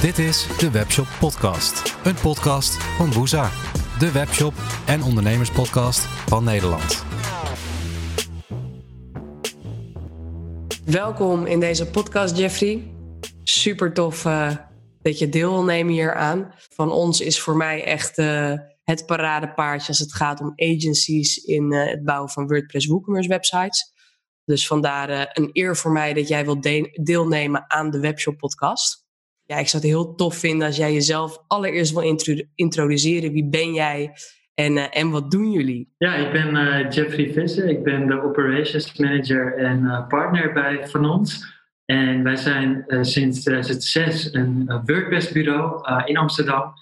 Dit is de Webshop Podcast. Een podcast van Woeza. De webshop en ondernemerspodcast van Nederland. Welkom in deze podcast, Jeffrey. Super tof uh, dat je deel wil nemen hier aan. Van ons is voor mij echt uh, het paradepaardje als het gaat om agencies in uh, het bouwen van WordPress WooCommerce websites. Dus vandaar een eer voor mij dat jij wilt de deelnemen aan de Webshop podcast. Ja, ik zou het heel tof vinden als jij jezelf allereerst wil introduceren. Wie ben jij en, uh, en wat doen jullie? Ja, ik ben uh, Jeffrey Visser. Ik ben de operations manager en uh, partner bij Van ons. En wij zijn sinds 2006 een WordPress bureau in Amsterdam.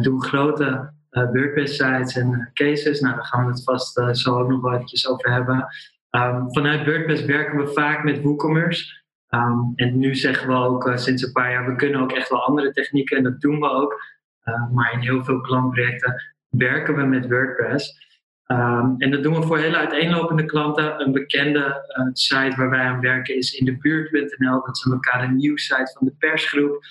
doen grote WordPress sites en cases. Nou, daar gaan we het vast zo ook nog wel eventjes over hebben. Um, vanuit WordPress werken we vaak met WooCommerce. Um, en nu zeggen we ook uh, sinds een paar jaar, we kunnen ook echt wel andere technieken en dat doen we ook. Uh, maar in heel veel klantprojecten werken we met WordPress. Um, en dat doen we voor hele uiteenlopende klanten. Een bekende uh, site waar wij aan werken is in de buurt.nl. Dat is een lokale nieuwssite van de persgroep.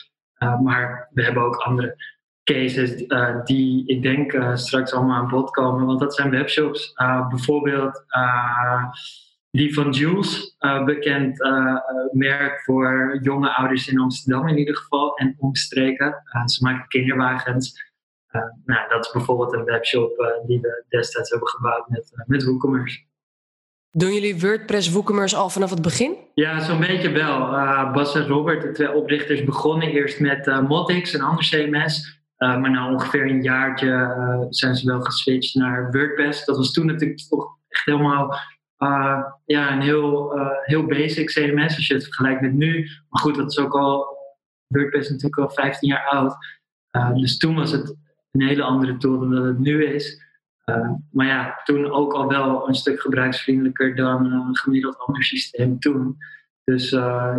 maar we hebben ook andere cases die ik denk straks allemaal aan bod komen. Want dat zijn webshops. bijvoorbeeld die van Jules, uh, bekend uh, merk voor jonge ouders in Amsterdam in ieder geval en omstreken. ze maken kinderwagens. nou, dat is bijvoorbeeld een webshop die we destijds hebben gebouwd met, met WooCommerce. Doen jullie WordPress WooCommerce al vanaf het begin? Ja, zo'n beetje wel. Bas en Robert, de twee oprichters, begonnen eerst met Modix, een ander CMS. maar na ongeveer een jaartje zijn ze wel geswitcht naar WordPress. Dat was toen natuurlijk toch echt helemaal uh, ja, een heel, uh, heel basic CMS als je het vergelijkt met nu. Maar goed, dat is ook al, WordPress natuurlijk al 15 jaar oud. Uh, dus toen was het een hele andere tool dan dat het nu is. maar ja, toen ook al wel een stuk gebruiksvriendelijker dan een gemiddeld ander systeem toen. Dus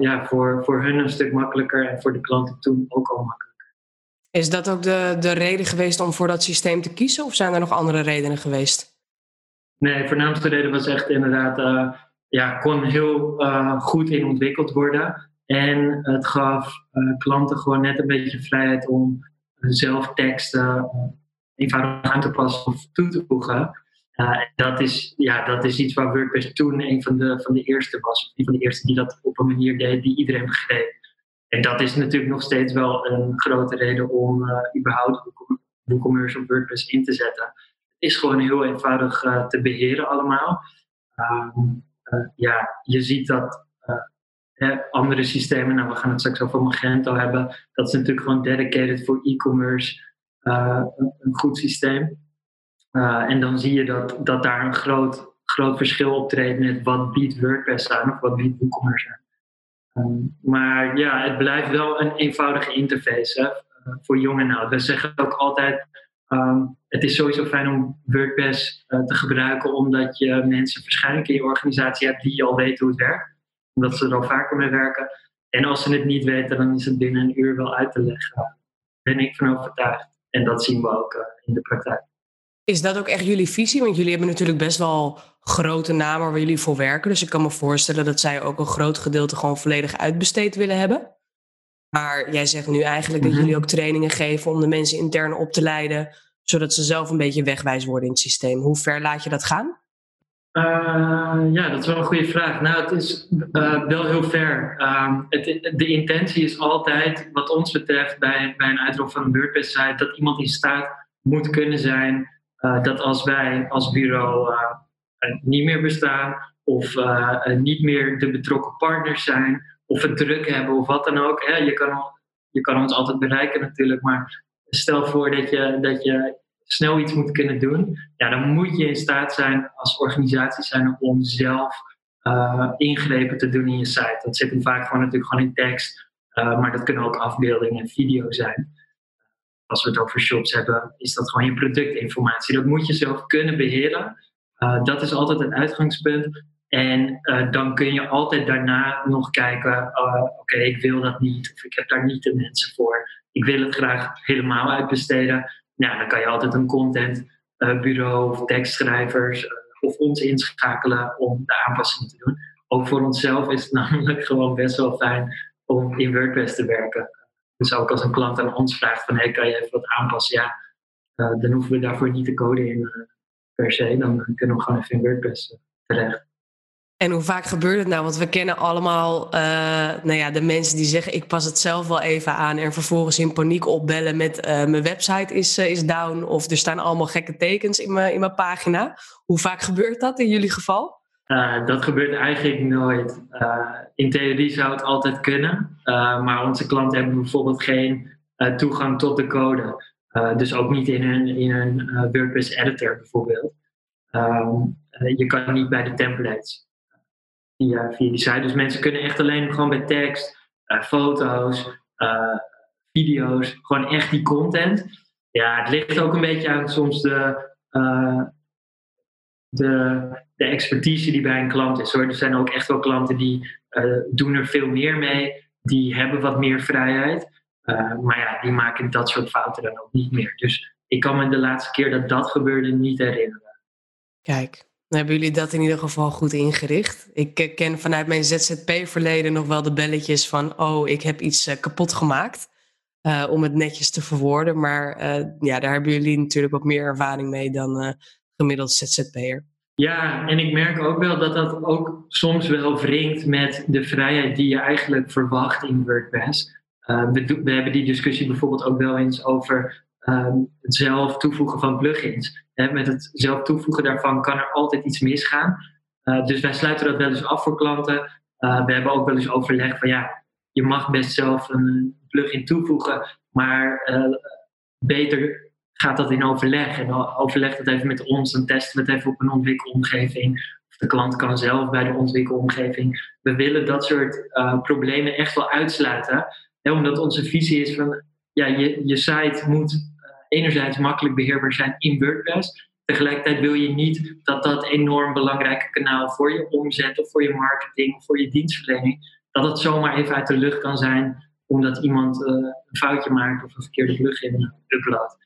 ja, voor, voor hun een stuk makkelijker en voor de klanten toen ook al makkelijker. Is dat ook de, de reden geweest om voor dat systeem te kiezen of zijn er nog andere redenen geweest? Nee, voornaamste reden was echt inderdaad, uh, ja, kon heel uh, goed in ontwikkeld worden. En het gaf uh, klanten gewoon net een beetje vrijheid om zelf teksten eenvoudig aan te passen of toe te voegen. dat, is, ja, dat is iets waar WordPress toen een van de, van de eerste was. Een van de eerste die dat op een manier deed die iedereen begreep. En dat is natuurlijk nog steeds wel een grote reden om überhaupt WooCommerce op WordPress in te zetten is gewoon heel eenvoudig uh, te beheren allemaal. Um, uh, ja, je ziet dat uh, andere systemen, nou we gaan het straks over Magento hebben, dat is natuurlijk gewoon dedicated voor e-commerce, een, een, goed systeem. en dan zie je dat, dat daar een groot, groot verschil optreedt met wat biedt WordPress aan of wat biedt WooCommerce aan. Um, maar ja, het blijft wel een eenvoudige interface hè, voor jong en oud. We zeggen ook altijd, Um, het is sowieso fijn om WordPress uh, te gebruiken, omdat je mensen waarschijnlijk in je organisatie hebt die al weten hoe het werkt, omdat ze er al vaker mee werken. En als ze het niet weten, dan is het binnen een uur wel uit te leggen. Daar ben ik van overtuigd. En dat zien we ook uh, in de praktijk. Is dat ook echt jullie visie? Want jullie hebben natuurlijk best wel grote namen waar jullie voor werken. Dus ik kan me voorstellen dat zij ook een groot gedeelte gewoon volledig uitbesteed willen hebben. Maar jij zegt nu eigenlijk dat mhm. jullie ook trainingen geven om de mensen intern op te leiden, zodat ze zelf een beetje wegwijs worden in het systeem. Hoe ver laat je dat gaan? Uh, ja, dat is wel een goede vraag. Nou, het is uh, wel heel ver. Uh, het, de intentie is altijd, wat ons betreft, bij, bij een uitrol van een WordPress-site, dat iemand in staat moet kunnen zijn uh, dat als wij als bureau niet meer bestaan of niet meer de betrokken partners zijn, of het druk hebben of wat dan ook. Hè. Je, kan, je kan ons altijd bereiken natuurlijk, maar stel voor dat je, dat je snel iets moet kunnen doen. Ja, dan moet je in staat zijn als organisatie zijn om zelf uh, ingrepen te doen in je site. Dat zit hem vaak gewoon natuurlijk gewoon in tekst, uh, maar dat kunnen ook afbeeldingen en video zijn. Als we het over shops hebben, is dat gewoon je productinformatie. Dat moet je zelf kunnen beheren. Uh, dat is altijd het uitgangspunt. En dan kun je altijd daarna nog kijken, oké, ik wil dat niet, of ik heb daar niet de mensen voor. Ik wil het graag helemaal uitbesteden. Nou, dan kan je altijd een contentbureau of tekstschrijvers of ons inschakelen om de aanpassingen te doen. Ook voor onszelf is het namelijk gewoon best wel fijn om in WordPress te werken. Dus ook als een klant aan ons vraagt van hey, kan je even wat aanpassen? Ja, dan hoeven we daarvoor niet te coden in per se. Dan kunnen we gewoon even in WordPress terecht. En hoe vaak gebeurt het nou? Want we kennen allemaal uh, nou ja, de mensen die zeggen: ik pas het zelf wel even aan. En vervolgens in paniek opbellen met uh, mijn website is, uh, is down. Of er staan allemaal gekke tekens in mijn, in mijn pagina. Hoe vaak gebeurt dat in jullie geval? dat gebeurt eigenlijk nooit. in theorie zou het altijd kunnen. maar onze klanten hebben bijvoorbeeld geen toegang tot de code. dus ook niet in hun, in hun WordPress editor bijvoorbeeld. Ehm, je kan niet bij de templates via, via die site. Dus mensen kunnen echt alleen gewoon bij tekst, uh, foto's, uh, video's, gewoon echt die content. Ja, het ligt ook een beetje aan soms de, uh, de, de expertise die bij een klant is. Hoor. Er zijn ook echt wel klanten die doen er veel meer mee, die hebben wat meer vrijheid. maar ja, die maken dat soort fouten dan ook niet meer. Dus ik kan me de laatste keer dat dat gebeurde niet herinneren. Kijk, hebben jullie dat in ieder geval goed ingericht. Ik eh, ken vanuit mijn ZZP-verleden nog wel de belletjes van... oh, ik heb iets eh, kapot gemaakt. Uh, om het netjes te verwoorden. Maar ja, daar hebben jullie natuurlijk wat meer ervaring mee dan uh, gemiddeld ZZP'er. Ja, en ik merk ook wel dat dat ook soms wel wringt met de vrijheid die je eigenlijk verwacht in WordPress. We, we, hebben die discussie bijvoorbeeld ook wel eens over um, het zelf toevoegen van plugins met het zelf toevoegen daarvan kan er altijd iets misgaan. Uh, dus wij sluiten dat wel eens af voor klanten. Uh, we hebben ook wel eens overleg van ja, je mag best zelf een plugin toevoegen, maar uh, beter gaat dat in overleg. En overleg dat even met ons, dan testen we het even op een ontwikkelomgeving. Of de klant kan zelf bij de ontwikkelomgeving. We willen dat soort problemen echt wel uitsluiten. Omdat onze visie is van ja, je, je site moet enerzijds makkelijk beheerbaar zijn in WordPress. Tegelijkertijd wil je niet dat dat enorm belangrijke kanaal voor je omzet of voor je marketing voor je dienstverlening, dat het zomaar even uit de lucht kan zijn omdat iemand uh, een foutje maakt of een verkeerde plugin uh, uploadt.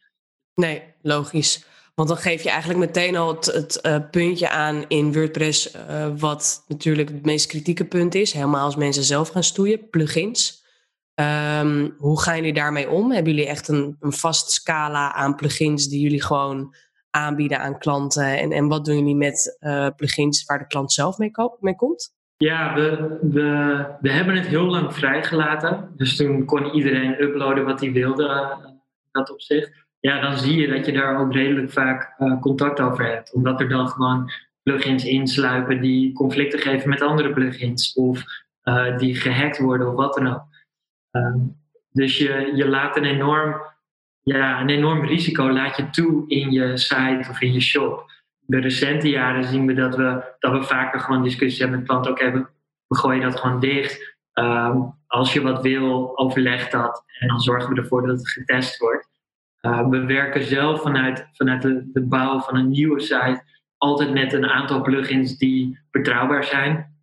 Nee, logisch. Want dan geef je eigenlijk meteen al het, het uh, puntje aan in WordPress, wat natuurlijk het meest kritieke punt is. Helemaal als mensen zelf gaan stoeien, plugins. Um, hoe gaan jullie daarmee om? Hebben jullie echt een, een vast scala aan plugins die jullie gewoon aanbieden aan klanten? En, en wat doen jullie met uh, plugins waar de klant zelf mee, mee komt? Ja, we, we, we hebben het heel lang vrijgelaten. Dus toen kon iedereen uploaden wat hij wilde, uh, dat opzicht. Ja, dan zie je dat je daar ook redelijk vaak uh, contact over hebt. Omdat er dan gewoon plugins insluipen die conflicten geven met andere plugins. Of die gehackt worden of wat dan ook. Um, dus je, je laat een enorm, ja, een enorm risico laat je toe in je site of in je shop. De recente jaren zien we dat we, dat we vaker gewoon discussies hebben met klanten. Oké, okay, we, gooien dat gewoon dicht. Um, als je wat wil, overleg dat. En dan zorgen we ervoor dat het getest wordt. Uh, we werken zelf vanuit, vanuit de, de bouw van een nieuwe site altijd met een aantal plugins die betrouwbaar zijn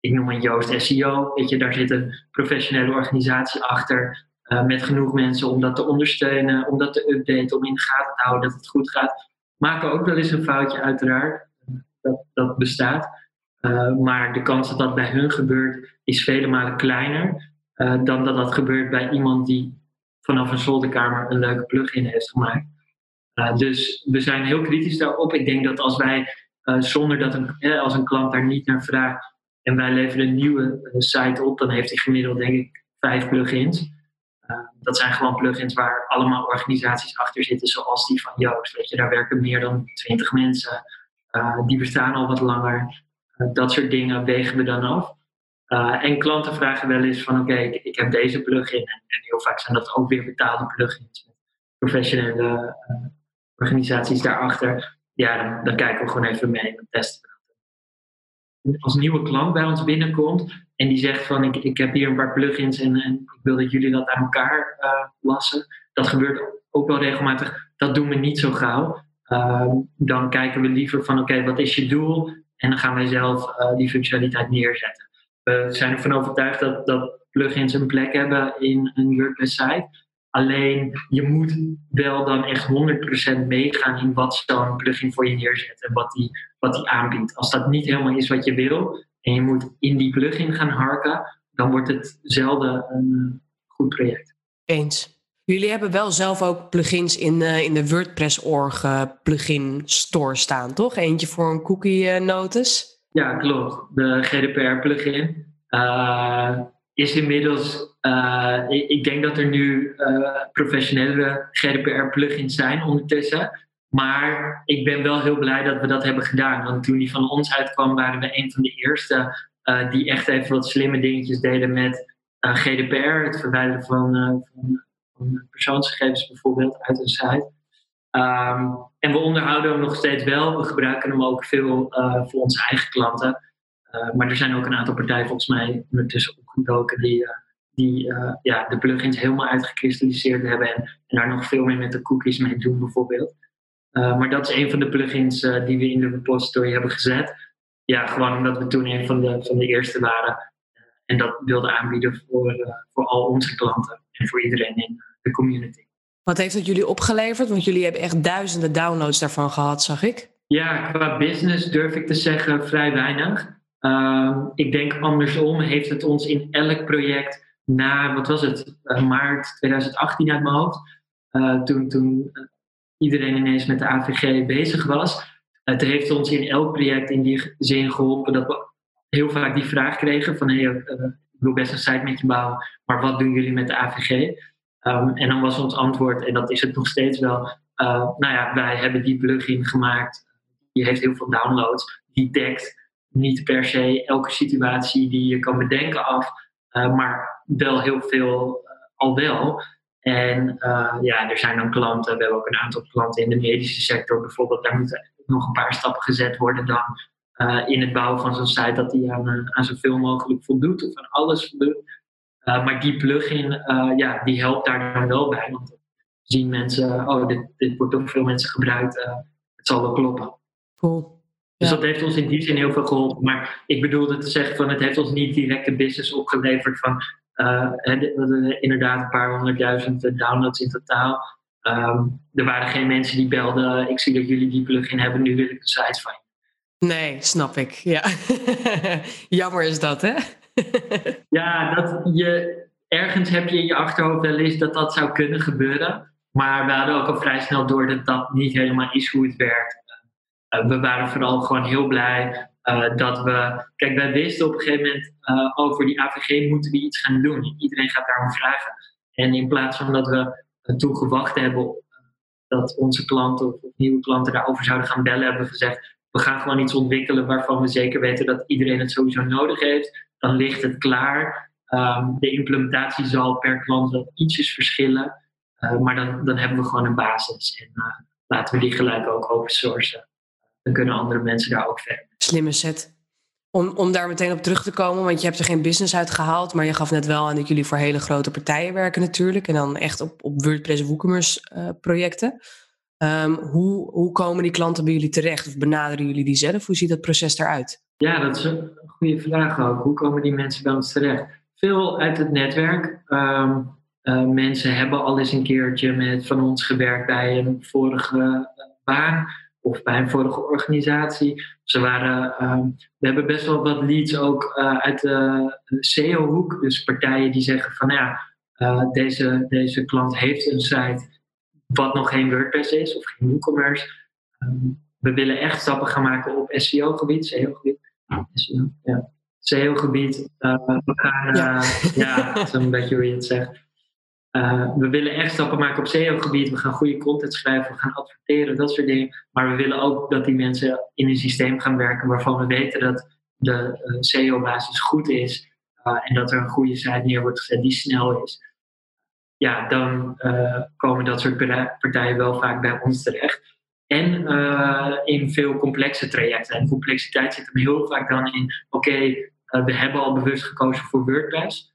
ik noem een Joost SEO. Weet je, daar zit een professionele organisatie achter. Uh, met genoeg mensen om dat te ondersteunen, om dat te updaten, om in de gaten te houden dat het goed gaat. Maken ook wel eens een foutje, uiteraard. Dat, dat bestaat. Uh, maar de kans dat dat bij hun gebeurt is vele malen kleiner uh, dan dat dat gebeurt bij iemand die vanaf een zolderkamer een leuke plugin heeft gemaakt. dus we zijn heel kritisch daarop. Ik denk dat als wij zonder dat een, als een klant daar niet naar vraagt, en wij leveren een nieuwe eh, site op, dan heeft hij gemiddeld denk ik vijf plugins. Uh, dat zijn gewoon plugins waar allemaal organisaties achter zitten, zoals die van Joost. Weet je, daar werken meer dan twintig mensen. Uh, die bestaan al wat langer. Dat soort dingen wegen we dan af. en klanten vragen wel eens van oké, ik, ik, heb deze plugin. En, heel vaak zijn dat ook weer betaalde plugins. Met professionele organisaties daarachter. Ja, dan, dan, kijken we gewoon even mee en testen we als nieuwe klant bij ons binnenkomt en die zegt van ik, ik heb hier een paar plugins en, ik wil dat jullie dat aan elkaar uh, lassen. Dat gebeurt ook wel regelmatig. Dat doen we niet zo gauw. Uh, dan kijken we liever van oké, wat is je doel? En dan gaan wij zelf uh, die functionaliteit neerzetten. We zijn ervan overtuigd dat, dat plugins een plek hebben in een WordPress site. Alleen je moet wel dan echt 100% meegaan in wat zo'n plugin voor je neerzet en wat die, wat die aanbiedt. Als dat niet helemaal is wat je wil en je moet in die plugin gaan harken, dan wordt het zelden een goed project. Eens. Jullie hebben wel zelf ook plugins in, uh, in de WordPress.org uh, plugin store staan, toch? Eentje voor een cookie notice. Ja, klopt. De GDPR plugin is inmiddels. Ik, ik, denk dat er nu professionele GDPR plugins zijn ondertussen. Maar ik ben wel heel blij dat we dat hebben gedaan. Want toen die van ons uitkwam, waren we een van de eerste uh, die echt even wat slimme dingetjes deden met GDPR, het verwijderen van, van, van, persoonsgegevens bijvoorbeeld uit een site. Um, en we onderhouden hem nog steeds wel. We gebruiken hem ook veel voor onze eigen klanten. Maar er zijn ook een aantal partijen volgens mij ondertussen opgedoken die, die ja, de plugins helemaal uitgekristalliseerd hebben en, en daar nog veel meer met de cookies mee doen bijvoorbeeld. Maar dat is een van de plugins die we in de repository hebben gezet. Ja, gewoon omdat we toen een van de, van de eerste waren. En dat wilden aanbieden voor, voor al onze klanten en voor iedereen in de community. Wat heeft het jullie opgeleverd? Want jullie hebben echt duizenden downloads daarvan gehad, zag ik. Ja, qua business durf ik te zeggen vrij weinig. Ehm, ik denk andersom heeft het ons in elk project na, wat was het, maart 2018 uit mijn hoofd. toen, toen iedereen ineens met de AVG bezig was. Het heeft ons in elk project in die zin geholpen dat we heel vaak die vraag kregen van hey, ik wil best een site met je bouwen, maar wat doen jullie met de AVG? Um, en dan was ons antwoord, en dat is het nog steeds wel, nou ja, wij hebben die plugin gemaakt, die heeft heel veel downloads, die dekt niet per se elke situatie die je kan bedenken af, uh, maar wel heel veel al wel. En uh, ja, er zijn dan klanten, we hebben ook een aantal klanten in de medische sector bijvoorbeeld, daar moeten nog een paar stappen gezet worden dan in het bouwen van zo'n site, dat die aan, aan zoveel mogelijk voldoet of aan alles voldoet. maar die plugin, ja, die helpt daar dan wel bij, want dan zien mensen, oh, dit, dit wordt door veel mensen gebruikt, het zal wel kloppen. Cool. Dus dat heeft ons in die zin heel veel geholpen. Maar ik bedoelde te zeggen van het heeft ons niet direct de business opgeleverd van uh, inderdaad een paar honderdduizend eh, downloads in totaal. Um, er waren geen mensen die belden, ik zie dat jullie die plugin hebben, nu wil ik een site van je. Nee, snap ik. Ja. Jammer is dat, hè? ja, dat je, ergens heb je in je achterhoofd wel eens dat dat zou kunnen gebeuren. Maar we hadden ook al vrij snel door dat dat niet helemaal is hoe het werkt. Uh, we waren vooral gewoon heel blij uh, dat we, kijk, wij wisten op een gegeven moment uh, over die AVG moeten we iets gaan doen. Iedereen gaat daarom vragen. En in plaats van dat we uh, toen gewacht hebben dat onze klanten of, nieuwe klanten daarover zouden gaan bellen, hebben we gezegd: we gaan gewoon iets ontwikkelen waarvan we zeker weten dat iedereen het sowieso nodig heeft. Dan ligt het klaar. Um, de implementatie zal per klant wel ietsjes verschillen, maar dan, dan hebben we gewoon een basis. En laten we die gelijk ook open sourcen. Dan kunnen andere mensen daar ook verder slimme set. Om, om daar meteen op terug te komen, want je hebt er geen business uit gehaald, maar je gaf net wel aan dat jullie voor hele grote partijen werken natuurlijk. En dan echt op, op WordPress WooCommerce uh, projecten. Um, hoe, hoe komen die klanten bij jullie terecht? Of benaderen jullie die zelf? Hoe ziet dat proces eruit? Ja, dat is een goede vraag ook. Hoe komen die mensen bij ons terecht? Veel uit het netwerk. Um, uh, mensen hebben al eens een keertje met van ons gewerkt bij een vorige uh, baan of bij een vorige organisatie. Ze waren, um, we hebben best wel wat leads ook uh, uit de SEO-hoek. Dus partijen die zeggen van ja, uh, deze, deze klant heeft een site wat nog geen WordPress is of geen WooCommerce. Um, we willen echt stappen gaan maken op SEO-gebied, SEO-gebied. SEO, ja. SEO-gebied. Uh, we gaan, ja, ja dat is een beetje hoe je het zegt. Uh, we willen echt stappen maken op SEO-gebied. We gaan goede content schrijven, we gaan adverteren, dat soort dingen. Maar we willen ook dat die mensen in een systeem gaan werken waarvan we weten dat de uh, SEO-basis goed is. Uh, en dat er een goede site neer wordt gezet die snel is. Ja, dan komen dat soort partijen wel vaak bij ons terecht. En in veel complexe trajecten. En complexiteit zit hem heel vaak dan in: oké, we hebben al bewust gekozen voor WordPress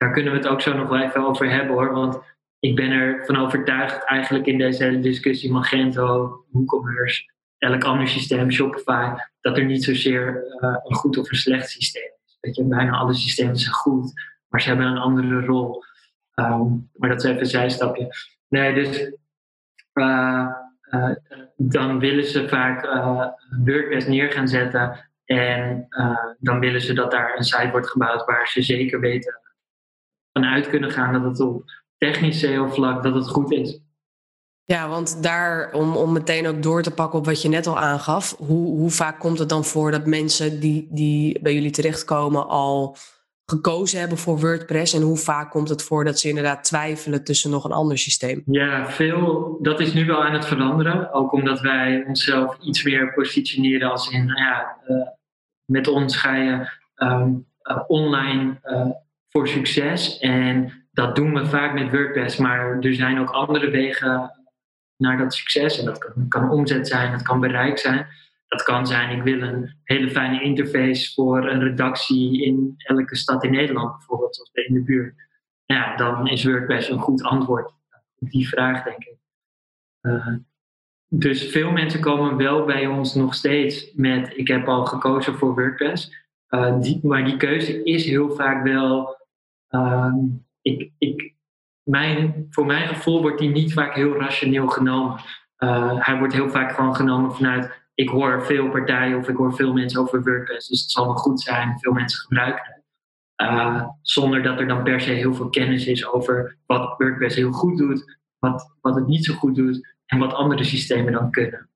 daar kunnen we het ook zo nog wel even over hebben hoor. Want ik ben ervan overtuigd eigenlijk in deze hele discussie Magento, WooCommerce, elk ander systeem, Shopify, dat er niet zozeer uh, een goed of een slecht systeem is. Weet je, bijna alle systemen zijn goed, maar ze hebben een andere rol. Um, maar dat is even een zijstapje. Nee, dus uh, uh, dan willen ze vaak WordPress neer gaan zetten en dan willen ze dat daar een site wordt gebouwd waar ze zeker weten vanuit kunnen gaan dat het op technisch SEO-vlak dat het goed is. Ja, want daar, om, om meteen ook door te pakken op wat je net al aangaf, hoe, hoe vaak komt het dan voor dat mensen die, die bij jullie terechtkomen al gekozen hebben voor WordPress en hoe vaak komt het voor dat ze inderdaad twijfelen tussen nog een ander systeem? Ja, veel, dat is nu wel aan het veranderen. Ook omdat wij onszelf iets meer positioneren als in, nou ja, uh, met ons ga je um, uh, online uh, voor succes. En dat doen we vaak met WordPress, maar er zijn ook andere wegen naar dat succes. En dat kan, omzet zijn, dat kan bereik zijn. Dat kan zijn, ik wil een hele fijne interface voor een redactie in elke stad in Nederland, bijvoorbeeld, zoals in de buurt. Ja, dan is WordPress een goed antwoord op die vraag, denk ik. Uh, dus veel mensen komen wel bij ons nog steeds met: ik heb al gekozen voor WordPress. Uh, die, maar die keuze is heel vaak wel. Uh, ik, ik, mijn, voor mijn gevoel wordt die niet vaak heel rationeel genomen. Uh, hij wordt heel vaak gewoon genomen vanuit ik hoor veel partijen of ik hoor veel mensen over WordPress, dus het zal wel goed zijn, veel mensen gebruiken het. Uh, zonder dat er dan per se heel veel kennis is over wat WordPress heel goed doet, wat, wat het niet zo goed doet en wat andere systemen dan kunnen.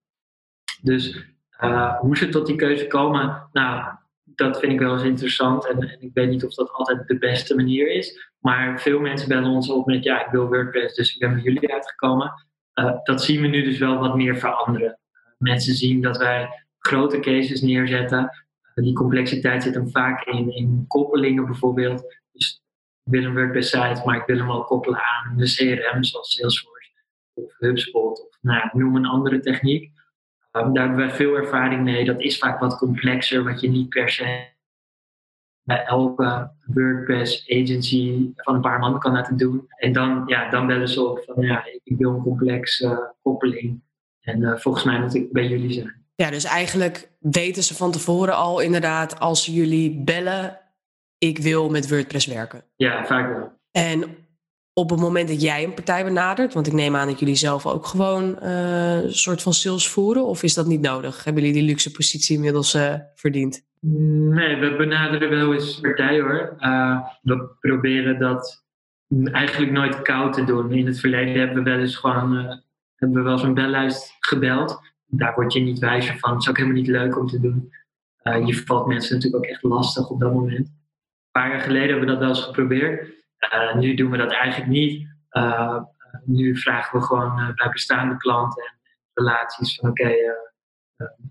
Dus uh, hoe ze tot die keuze komen, nou, dat vind ik wel eens interessant. En, en, ik weet niet of dat altijd de beste manier is. Maar veel mensen bellen ons op met ja, ik wil WordPress, dus ik ben bij jullie uitgekomen. Uh, dat zien we nu dus wel wat meer veranderen mensen zien dat wij grote cases neerzetten. Die complexiteit zit hem vaak in, in koppelingen bijvoorbeeld. Dus ik wil een WordPress-site, maar ik wil hem al koppelen aan een CRM zoals Salesforce of HubSpot of nou, noem een andere techniek. Um, daar hebben wij veel ervaring mee. Dat is vaak wat complexer, wat je niet per se bij elke WordPress agency van een paar man kan laten doen. En dan, ja, dan bellen ze op van ja, ik wil een complexe uh, koppeling. En uh, volgens mij moet ik bij jullie zijn. Ja, dus eigenlijk weten ze van tevoren al inderdaad als jullie bellen, ik wil met WordPress werken. Ja, vaak wel. En op het moment dat jij een partij benadert, want ik neem aan dat jullie zelf ook gewoon uh, een soort van sales voeren, of is dat niet nodig? Hebben jullie die luxe positie inmiddels uh, verdiend? Nee, we benaderen wel eens partijen hoor. Uh, we proberen dat eigenlijk nooit koud te doen. In het verleden hebben we wel eens gewoon hebben we wel zo'n bellijst gebeld. Daar word je niet wijzer van. Het is ook helemaal niet leuk om te doen. Je valt mensen natuurlijk ook echt lastig op dat moment. Een paar jaar geleden hebben we dat wel eens geprobeerd. Uh, nu doen we dat eigenlijk niet. Uh, nu vragen we gewoon bij bestaande klanten en relaties van oké, okay,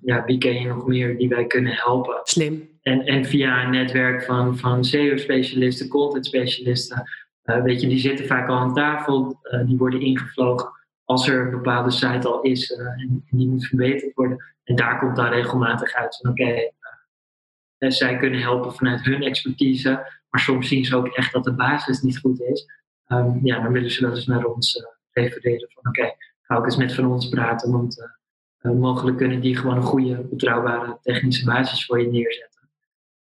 ja, wie ken je nog meer die wij kunnen helpen? Slim. En, en via een netwerk van, van SEO-specialisten, content-specialisten, weet je, die zitten vaak al aan tafel, die worden ingevlogen als er een bepaalde site al is en, die moet verbeterd worden. En daar komt dan regelmatig uit van oké, okay, zij kunnen helpen vanuit hun expertise, maar soms zien ze ook echt dat de basis niet goed is. Um, ja, dan willen ze dat eens naar ons uh, refereren van oké, okay, ga ook eens met van ons praten, want mogelijk kunnen die gewoon een goede, betrouwbare technische basis voor je neerzetten.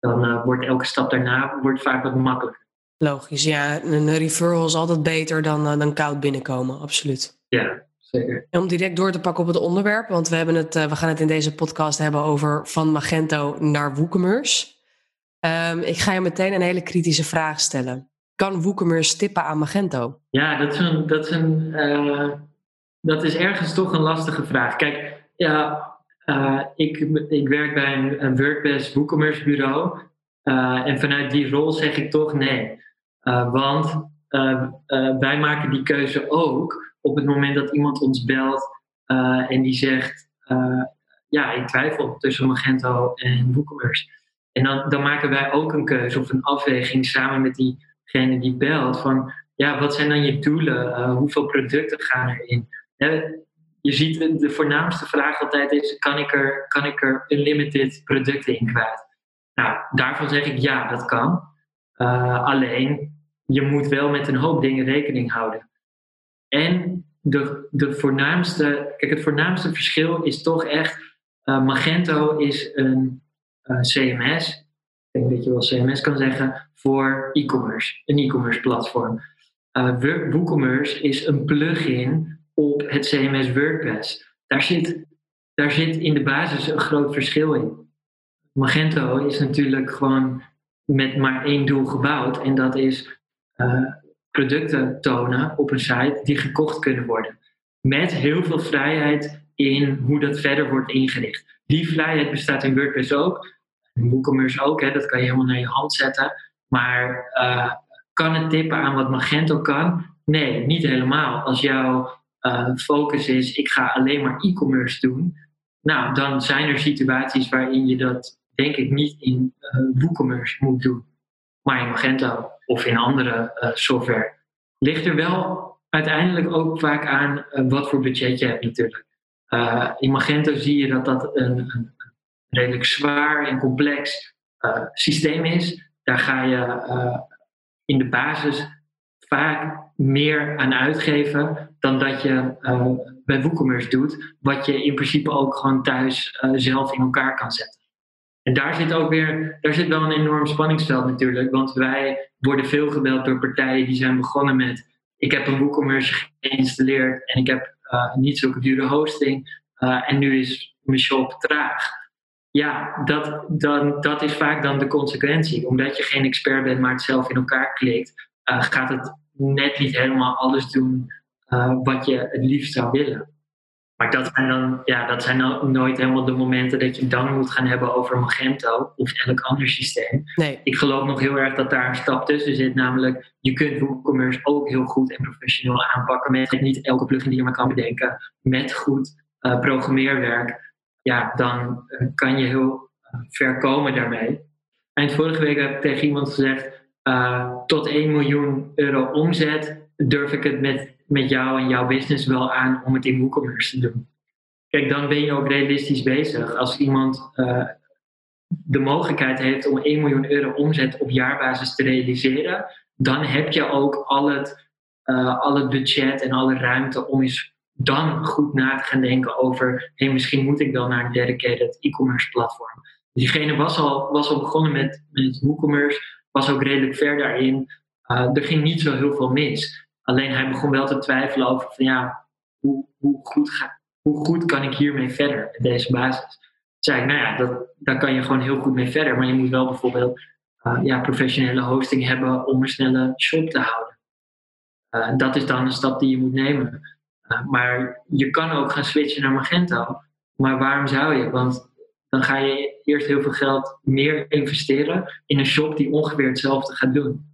Dan wordt elke stap daarna wordt vaak wat makkelijker. Logisch, ja. Een referral is altijd beter dan, dan koud binnenkomen, absoluut. Ja, zeker. En om direct door te pakken op het onderwerp, want we, hebben het, we gaan het in deze podcast hebben over van Magento naar WooCommerce. Um, ik ga je meteen een hele kritische vraag stellen. Kan WooCommerce tippen aan Magento? Ja, dat is, een, dat is, een, uh, dat is ergens toch een lastige vraag. Kijk, ja, uh, ik, ik werk bij een, een WordPress WooCommerce bureau. en vanuit die rol zeg ik toch nee. want wij maken die keuze ook op het moment dat iemand ons belt en die zegt: Ja, ik twijfel tussen Magento en WooCommerce. En dan, maken wij ook een keuze of een afweging samen met diegene die belt: van ja, wat zijn dan je doelen? Uh, hoeveel producten gaan erin? je ziet de voornaamste vraag altijd is: kan ik er, kan ik er unlimited producten in kwijt? Nou, daarvan zeg ik ja, dat kan. alleen je moet wel met een hoop dingen rekening houden. En de, de voornaamste, kijk, het voornaamste verschil is toch echt, uh, Magento is een CMS, ik denk dat je wel CMS kan zeggen, voor e-commerce, een e-commerce platform. Uh, WooCommerce is een plugin op het CMS WordPress. Daar zit, daar zit in de basis een groot verschil in. Magento is natuurlijk gewoon met maar één doel gebouwd en dat is producten tonen op een site die gekocht kunnen worden. Met heel veel vrijheid in hoe dat verder wordt ingericht. Die vrijheid bestaat in WordPress ook. In WooCommerce ook, hè, dat kan je helemaal naar je hand zetten. Maar uh, kan het tippen aan wat Magento kan? Nee, niet helemaal. Als jouw uh, focus is, ik ga alleen maar e-commerce doen. Nou, dan zijn er situaties waarin je dat denk ik niet in uh, WooCommerce moet doen. Maar in Magento of in andere software. Ligt er wel uiteindelijk ook vaak aan wat voor budget je hebt natuurlijk. in Magento zie je dat dat een, een redelijk zwaar en complex systeem is daar ga je uh, in de basis vaak meer aan uitgeven dan dat je uh, bij WooCommerce doet, wat je in principe ook gewoon thuis zelf in elkaar kan zetten. En daar zit ook weer, daar zit wel een enorm spanningsveld natuurlijk, want wij worden veel gebeld door partijen die zijn begonnen met ik heb een WooCommerce geïnstalleerd en ik heb niet zulke dure hosting en nu is mijn shop traag ja, dat, dan, dat is vaak dan de consequentie. Omdat je geen expert bent, maar het zelf in elkaar klikt, uh, gaat het net niet helemaal alles doen uh, wat je het liefst zou willen. Maar dat zijn dan, ja, dat zijn dan nooit helemaal de momenten dat je dan moet gaan hebben over Magento of elk ander systeem. Nee. Ik geloof nog heel erg dat daar een stap tussen zit. Namelijk, je kunt WooCommerce ook heel goed en professioneel aanpakken met niet elke plugin die je maar kan bedenken. Met goed uh, programmeerwerk ja, dan eh, kan je heel eh, ver komen daarmee. Eind vorige week heb ik tegen iemand gezegd: uh, tot 1 miljoen euro omzet durf ik het met, met jou en jouw business wel aan om het in WooCommerce te doen. Kijk, dan ben je ook realistisch bezig. Als iemand de mogelijkheid heeft om 1 miljoen euro omzet op jaarbasis te realiseren, dan heb je ook al het, al het budget en alle ruimte om eens dan goed na te gaan denken over, hey, misschien moet ik wel naar een dedicated e-commerce platform. Diegene was al, was al begonnen met, met WooCommerce, was ook redelijk ver daarin. Uh, er ging niet zo heel veel mis. Alleen hij begon wel te twijfelen over van ja, hoe, hoe, goed, ga, hoe goed kan ik hiermee verder met deze basis? Toen zei ik, nou ja, dat, daar kan je gewoon heel goed mee verder. Maar je moet wel bijvoorbeeld uh, ja, professionele hosting hebben om een snelle shop te houden. Uh, dat is dan een stap die je moet nemen. Maar je kan ook gaan switchen naar Magento. Maar waarom zou je? Want dan ga je eerst heel veel geld meer investeren in een shop die ongeveer hetzelfde gaat doen.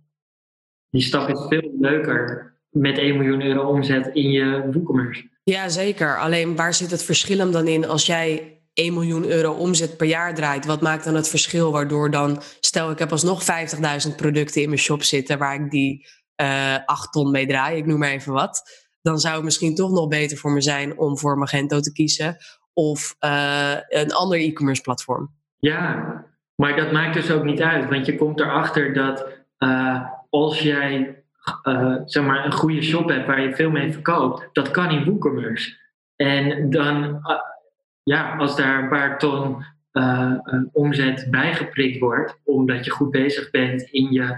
Die stap is veel leuker met 1 miljoen euro omzet in je WooCommerce. Ja, zeker. Alleen waar zit het verschil dan in als jij 1 miljoen euro omzet per jaar draait? Wat maakt dan het verschil waardoor dan, stel ik heb alsnog 50.000 producten in mijn shop zitten waar ik die uh, eh, 8 ton mee draai, ik noem maar even wat dan zou het misschien toch nog beter voor me zijn om voor Magento te kiezen of uh, een ander e-commerce platform. Ja, maar dat maakt dus ook niet uit, want je komt erachter dat uh, als jij uh, zeg maar een goede shop hebt waar je veel mee verkoopt, dat kan in WooCommerce. En dan, ja, als daar een paar ton omzet bijgeprikt wordt, omdat je goed bezig bent in je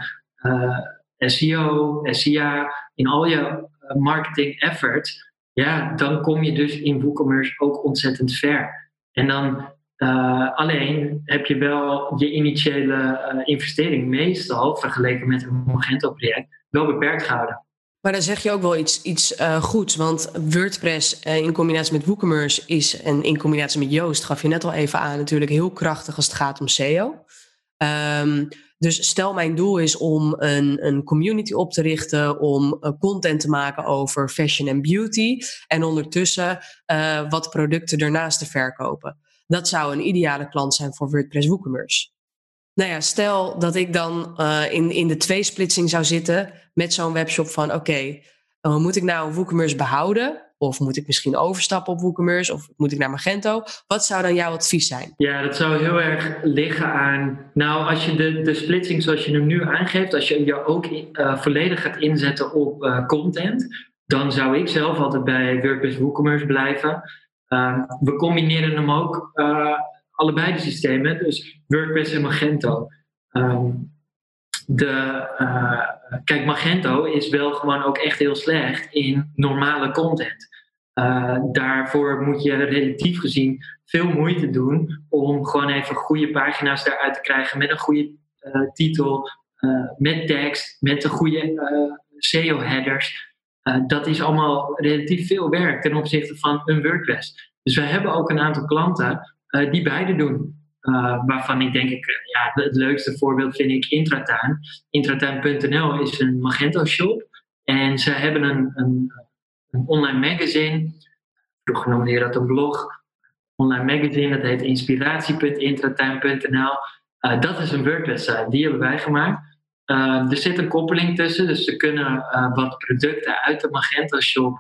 SEO, SEA, in al je eh, marketing effort, ja, dan kom je dus in WooCommerce ook ontzettend ver. En dan uh, alleen heb je wel je initiële uh, investering meestal, vergeleken met een Magento-project, wel beperkt gehouden. Maar dan zeg je ook wel iets, iets goeds. Want WordPress in combinatie met WooCommerce is, en in combinatie met Joost, gaf je net al even aan, natuurlijk heel krachtig als het gaat om SEO. Ehm, dus stel mijn doel is om een, een community op te richten, om uh, content te maken over fashion en beauty en ondertussen uh, wat producten ernaast te verkopen. Dat zou een ideale klant zijn voor WordPress WooCommerce. Nou ja, stel dat ik dan uh, in, in de tweesplitsing zou zitten met zo'n webshop van oké, moet ik nou WooCommerce behouden of moet ik misschien overstappen op WooCommerce? Of moet ik naar Magento? Wat zou dan jouw advies zijn? Ja, dat zou heel erg liggen aan... Nou, als je de, de splitsing zoals je hem nu aangeeft... als je je ook uh, volledig gaat inzetten op uh, content... dan zou ik zelf altijd bij WordPress WooCommerce blijven. Uh, we combineren hem ook, allebei de systemen. Dus WordPress en Magento. Um, de, kijk, Magento is wel gewoon ook echt heel slecht in normale content. Uh, daarvoor moet je relatief gezien veel moeite doen om gewoon even goede pagina's daaruit te krijgen met een goede uh, titel, met tekst, met de goede SEO-headers. dat is allemaal relatief veel werk ten opzichte van een WordPress. Dus we hebben ook een aantal klanten die beide doen. Waarvan ik denk, ik, ja, het leukste voorbeeld vind ik Intratuin. Intratuin.nl is een Magento shop. En ze hebben een, een, een online magazine. Vroeger noemde je dat een blog. Online magazine, dat heet inspiratie.intratuin.nl. Uh, dat is een WordPress-site, die hebben wij gemaakt. Er zit een koppeling tussen, dus ze kunnen wat producten uit de Magento shop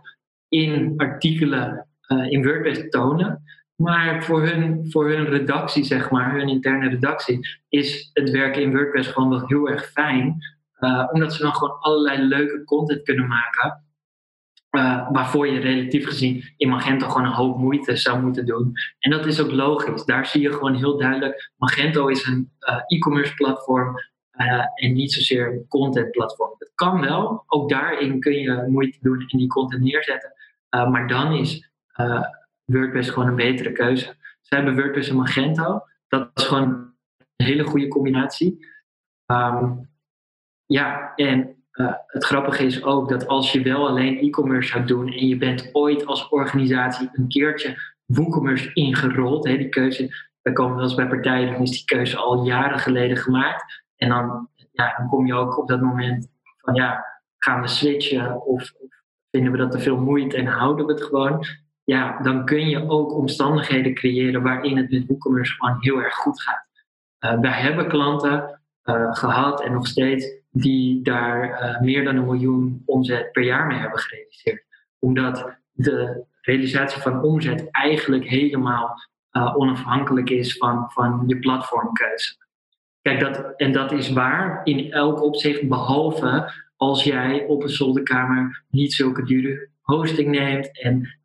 in artikelen in WordPress tonen. Maar voor hun, voor hun redactie, zeg maar, hun interne redactie, is het werken in WordPress gewoon wel heel erg fijn. Uh, omdat ze dan gewoon allerlei leuke content kunnen maken. Uh, waarvoor je relatief gezien in Magento gewoon een hoop moeite zou moeten doen. En dat is ook logisch. Daar zie je gewoon heel duidelijk: Magento is een uh, e-commerce platform en niet zozeer een content platform. Het kan wel, ook daarin kun je moeite doen en die content neerzetten. maar dan is WordPress gewoon een betere keuze. Ze hebben WordPress en Magento. Dat is gewoon een hele goede combinatie. Um, ja, en uh, het grappige is ook dat als je wel alleen e-commerce zou doen en je bent ooit als organisatie een keertje WooCommerce ingerold, hè, die keuze, we komen wel eens bij partijen, dan is die keuze al jaren geleden gemaakt. En dan, ja, dan kom je ook op dat moment van ja, gaan we switchen of, of vinden we dat te veel moeite en houden we het gewoon? Ja, dan kun je ook omstandigheden creëren waarin het met WooCommerce gewoon heel erg goed gaat. Uh, wij hebben klanten uh, gehad en nog steeds die daar uh, meer dan een miljoen omzet per jaar mee hebben gerealiseerd. Omdat de realisatie van omzet eigenlijk helemaal onafhankelijk is van, van je platformkeuze. Kijk, dat, en dat is waar in elk opzicht, behalve als jij op een zolderkamer niet zulke dure hosting neemt en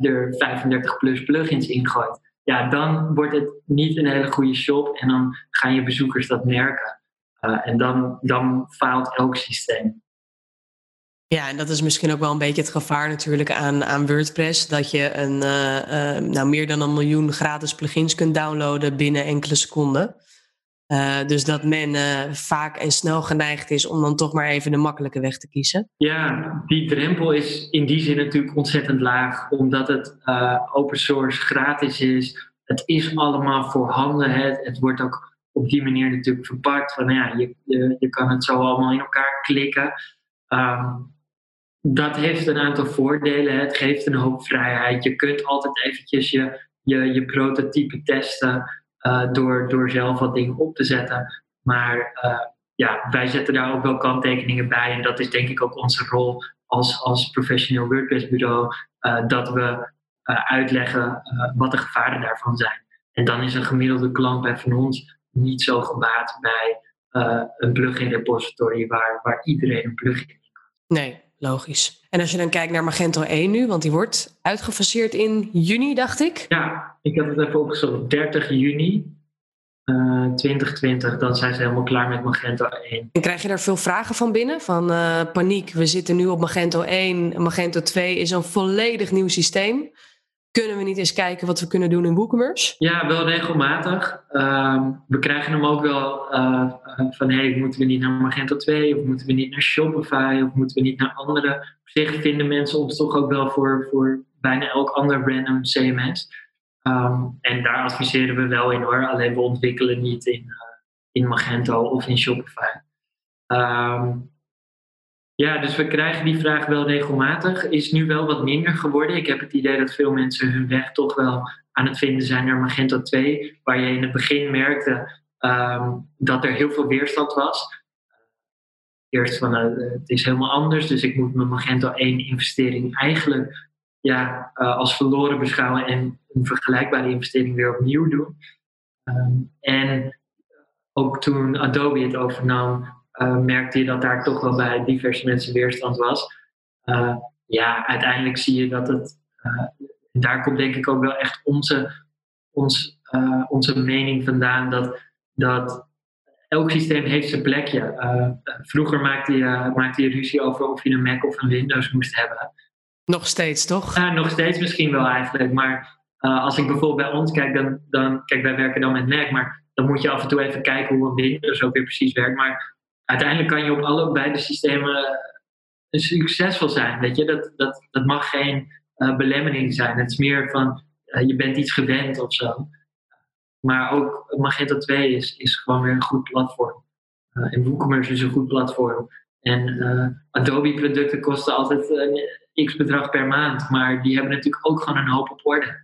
er 35 plus plugins ingooit. Ja, dan wordt het niet een hele goede shop en dan gaan je bezoekers dat merken. Uh, en dan, dan faalt elk systeem. Ja, en dat is misschien ook wel een beetje het gevaar natuurlijk aan, aan WordPress. Dat je een, uh, nou, meer dan een miljoen gratis plugins kunt downloaden binnen enkele seconden. Dus dat men vaak en snel geneigd is om dan toch maar even de makkelijke weg te kiezen. Ja, die drempel is in die zin natuurlijk ontzettend laag. Omdat het open source gratis is. Het is allemaal voorhanden. Het, het wordt ook op die manier natuurlijk verpakt. Van, ja, je, je, je kan het zo allemaal in elkaar klikken. Um, dat heeft een aantal voordelen. Het geeft een hoop vrijheid. Je kunt altijd eventjes je, je, je prototype testen uh, door, door zelf wat dingen op te zetten. Maar uh, ja, wij zetten daar ook wel kanttekeningen bij. En dat is denk ik ook onze rol als, als professioneel WordPress bureau. Uh, dat we uitleggen wat de gevaren daarvan zijn. En dan is een gemiddelde klant bij van ons niet zo gebaat bij uh, een plugin repository waar, waar iedereen een plugin in kan. Nee, logisch. En als je dan kijkt naar Magento 1 nu, want die wordt uitgefaseerd in juni, dacht ik? Ja, ik heb het even opgezocht. 30 juni uh, eh, 2020, dan zijn ze helemaal klaar met Magento 1. En krijg je daar veel vragen van binnen? Van uh, paniek, we zitten nu op Magento 1, Magento 2 is een volledig nieuw systeem kunnen we niet eens kijken wat we kunnen doen in WooCommerce? Ja, wel regelmatig. Uh, we krijgen hem ook wel uh, van hey, moeten we niet naar Magento 2 of moeten we niet naar Shopify of moeten we niet naar andere. Op zich vinden mensen ons toch ook wel voor, voor bijna elk ander random CMS. Ehm, en daar adviseren we wel in hoor, alleen we ontwikkelen niet in, uh, in Magento of in Shopify. Um, ja, dus we krijgen die vraag wel regelmatig. Is nu wel wat minder geworden. Ik heb het idee dat veel mensen hun weg toch wel aan het vinden zijn naar Magento 2, waar je in het begin merkte um, dat er heel veel weerstand was. Eerst van uh, het is helemaal anders, dus ik moet mijn Magento 1 investering eigenlijk ja, uh, als verloren beschouwen en een vergelijkbare investering weer opnieuw doen. Um, en ook toen Adobe het overnam, uh, merkte je dat daar toch wel bij diverse mensen weerstand was. Uh, ja, uiteindelijk zie je dat het. Uh, daar komt denk ik ook wel echt onze, ons, onze mening vandaan. Dat, dat elk systeem heeft zijn plekje. vroeger maakte je, maakte je ruzie over of je een Mac of een Windows moest hebben. Nog steeds, toch? Ja, nog steeds misschien wel eigenlijk. Maar als ik bijvoorbeeld bij ons kijk, dan, dan. Kijk, wij werken dan met Mac, maar dan moet je af en toe even kijken hoe een Windows ook weer precies werkt. Maar uiteindelijk kan je op allebei de systemen succesvol zijn. Weet je? Dat, dat, dat mag geen belemmering zijn. Het is meer van je bent iets gewend of zo. Maar ook Magento 2 is, is gewoon weer een goed platform. en WooCommerce is een goed platform. En Adobe producten kosten altijd x bedrag per maand. Maar die hebben natuurlijk ook gewoon een hoop op orde.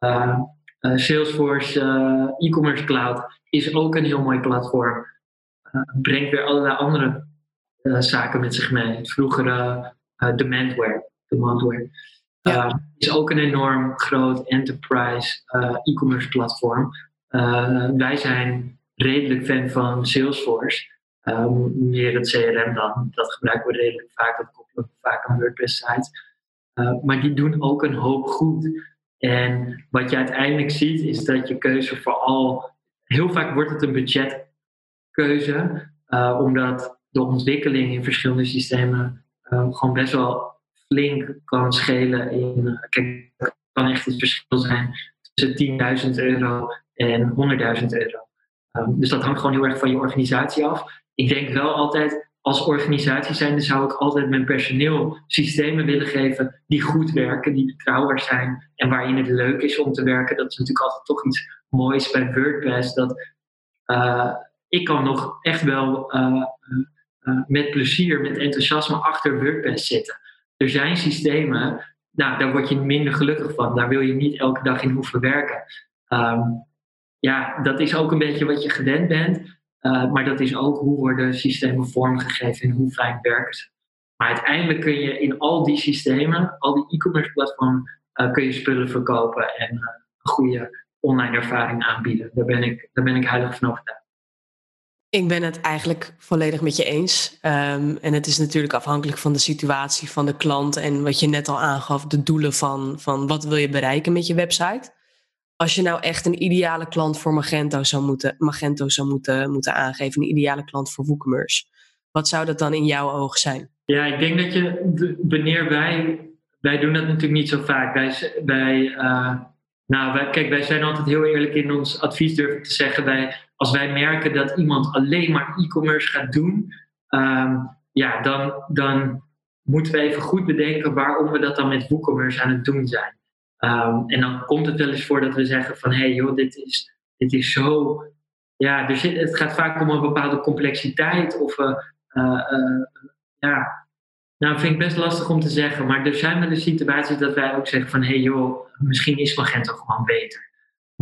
Uh, Salesforce uh, e-commerce cloud is ook een heel mooi platform. Brengt weer allerlei andere zaken met zich mee. Het vroegere Demandware. Demandware. Ja. is ook een enorm groot enterprise e-commerce platform. wij zijn redelijk fan van Salesforce. meer het CRM dan. Dat gebruiken we redelijk vaak. Dat vaak aan WordPress-sites. Uh, maar die doen ook een hoop goed. En wat je uiteindelijk ziet, is dat je keuze vooral. Heel vaak wordt het een budgetkeuze, uh, omdat de ontwikkeling in verschillende systemen uh, gewoon best wel flink kan schelen. In, kijk, het kan echt het verschil zijn tussen 10.000 euro en 100.000 euro. Um, dus dat hangt gewoon heel erg van je organisatie af. Ik denk wel altijd, als organisatie zijnde zou ik altijd mijn personeel systemen willen geven die goed werken, die betrouwbaar zijn en waarin het leuk is om te werken. Dat is natuurlijk altijd toch iets moois bij WordPress. Dat uh, ik kan nog echt wel uh, uh, met plezier, met enthousiasme achter WordPress zitten. Er zijn systemen, nou, daar word je minder gelukkig van. Daar wil je niet elke dag in hoeven werken. Um, ja, dat is ook een beetje wat je gewend bent. Maar dat is ook hoe worden systemen vormgegeven en hoe fijn werken ze. Maar uiteindelijk kun je in al die systemen, al die e-commerce platformen, kun je spullen verkopen en een goede online ervaring aanbieden. Daar ben ik, daar ben ik heilig van overtuigd. Ik ben het eigenlijk volledig met je eens. Um, en het is natuurlijk afhankelijk van de situatie van de klant en wat je net al aangaf, de doelen van, van wat wil je bereiken met je website als je nou echt een ideale klant voor Magento zou moeten, Magento zou moeten, moeten aangeven, een ideale klant voor WooCommerce, wat zou dat dan in jouw oog zijn? Ja, ik denk dat je, wanneer wij, wij doen dat natuurlijk niet zo vaak. Wij, wij, uh, nou, wij, kijk, wij zijn altijd heel eerlijk in ons advies durven te zeggen. Wij, als wij merken dat iemand alleen maar e-commerce gaat doen, um, ja, dan, dan moeten we even goed bedenken waarom we dat dan met WooCommerce aan het doen zijn. Um, en dan komt het wel eens voor dat we zeggen van hé hey joh, dit is, dit is zo. Ja, het gaat vaak om een bepaalde complexiteit of uh, ja. Nou, vind ik best lastig om te zeggen, maar er zijn wel de situaties dat wij ook zeggen van hé hey joh, misschien is Magento gewoon beter.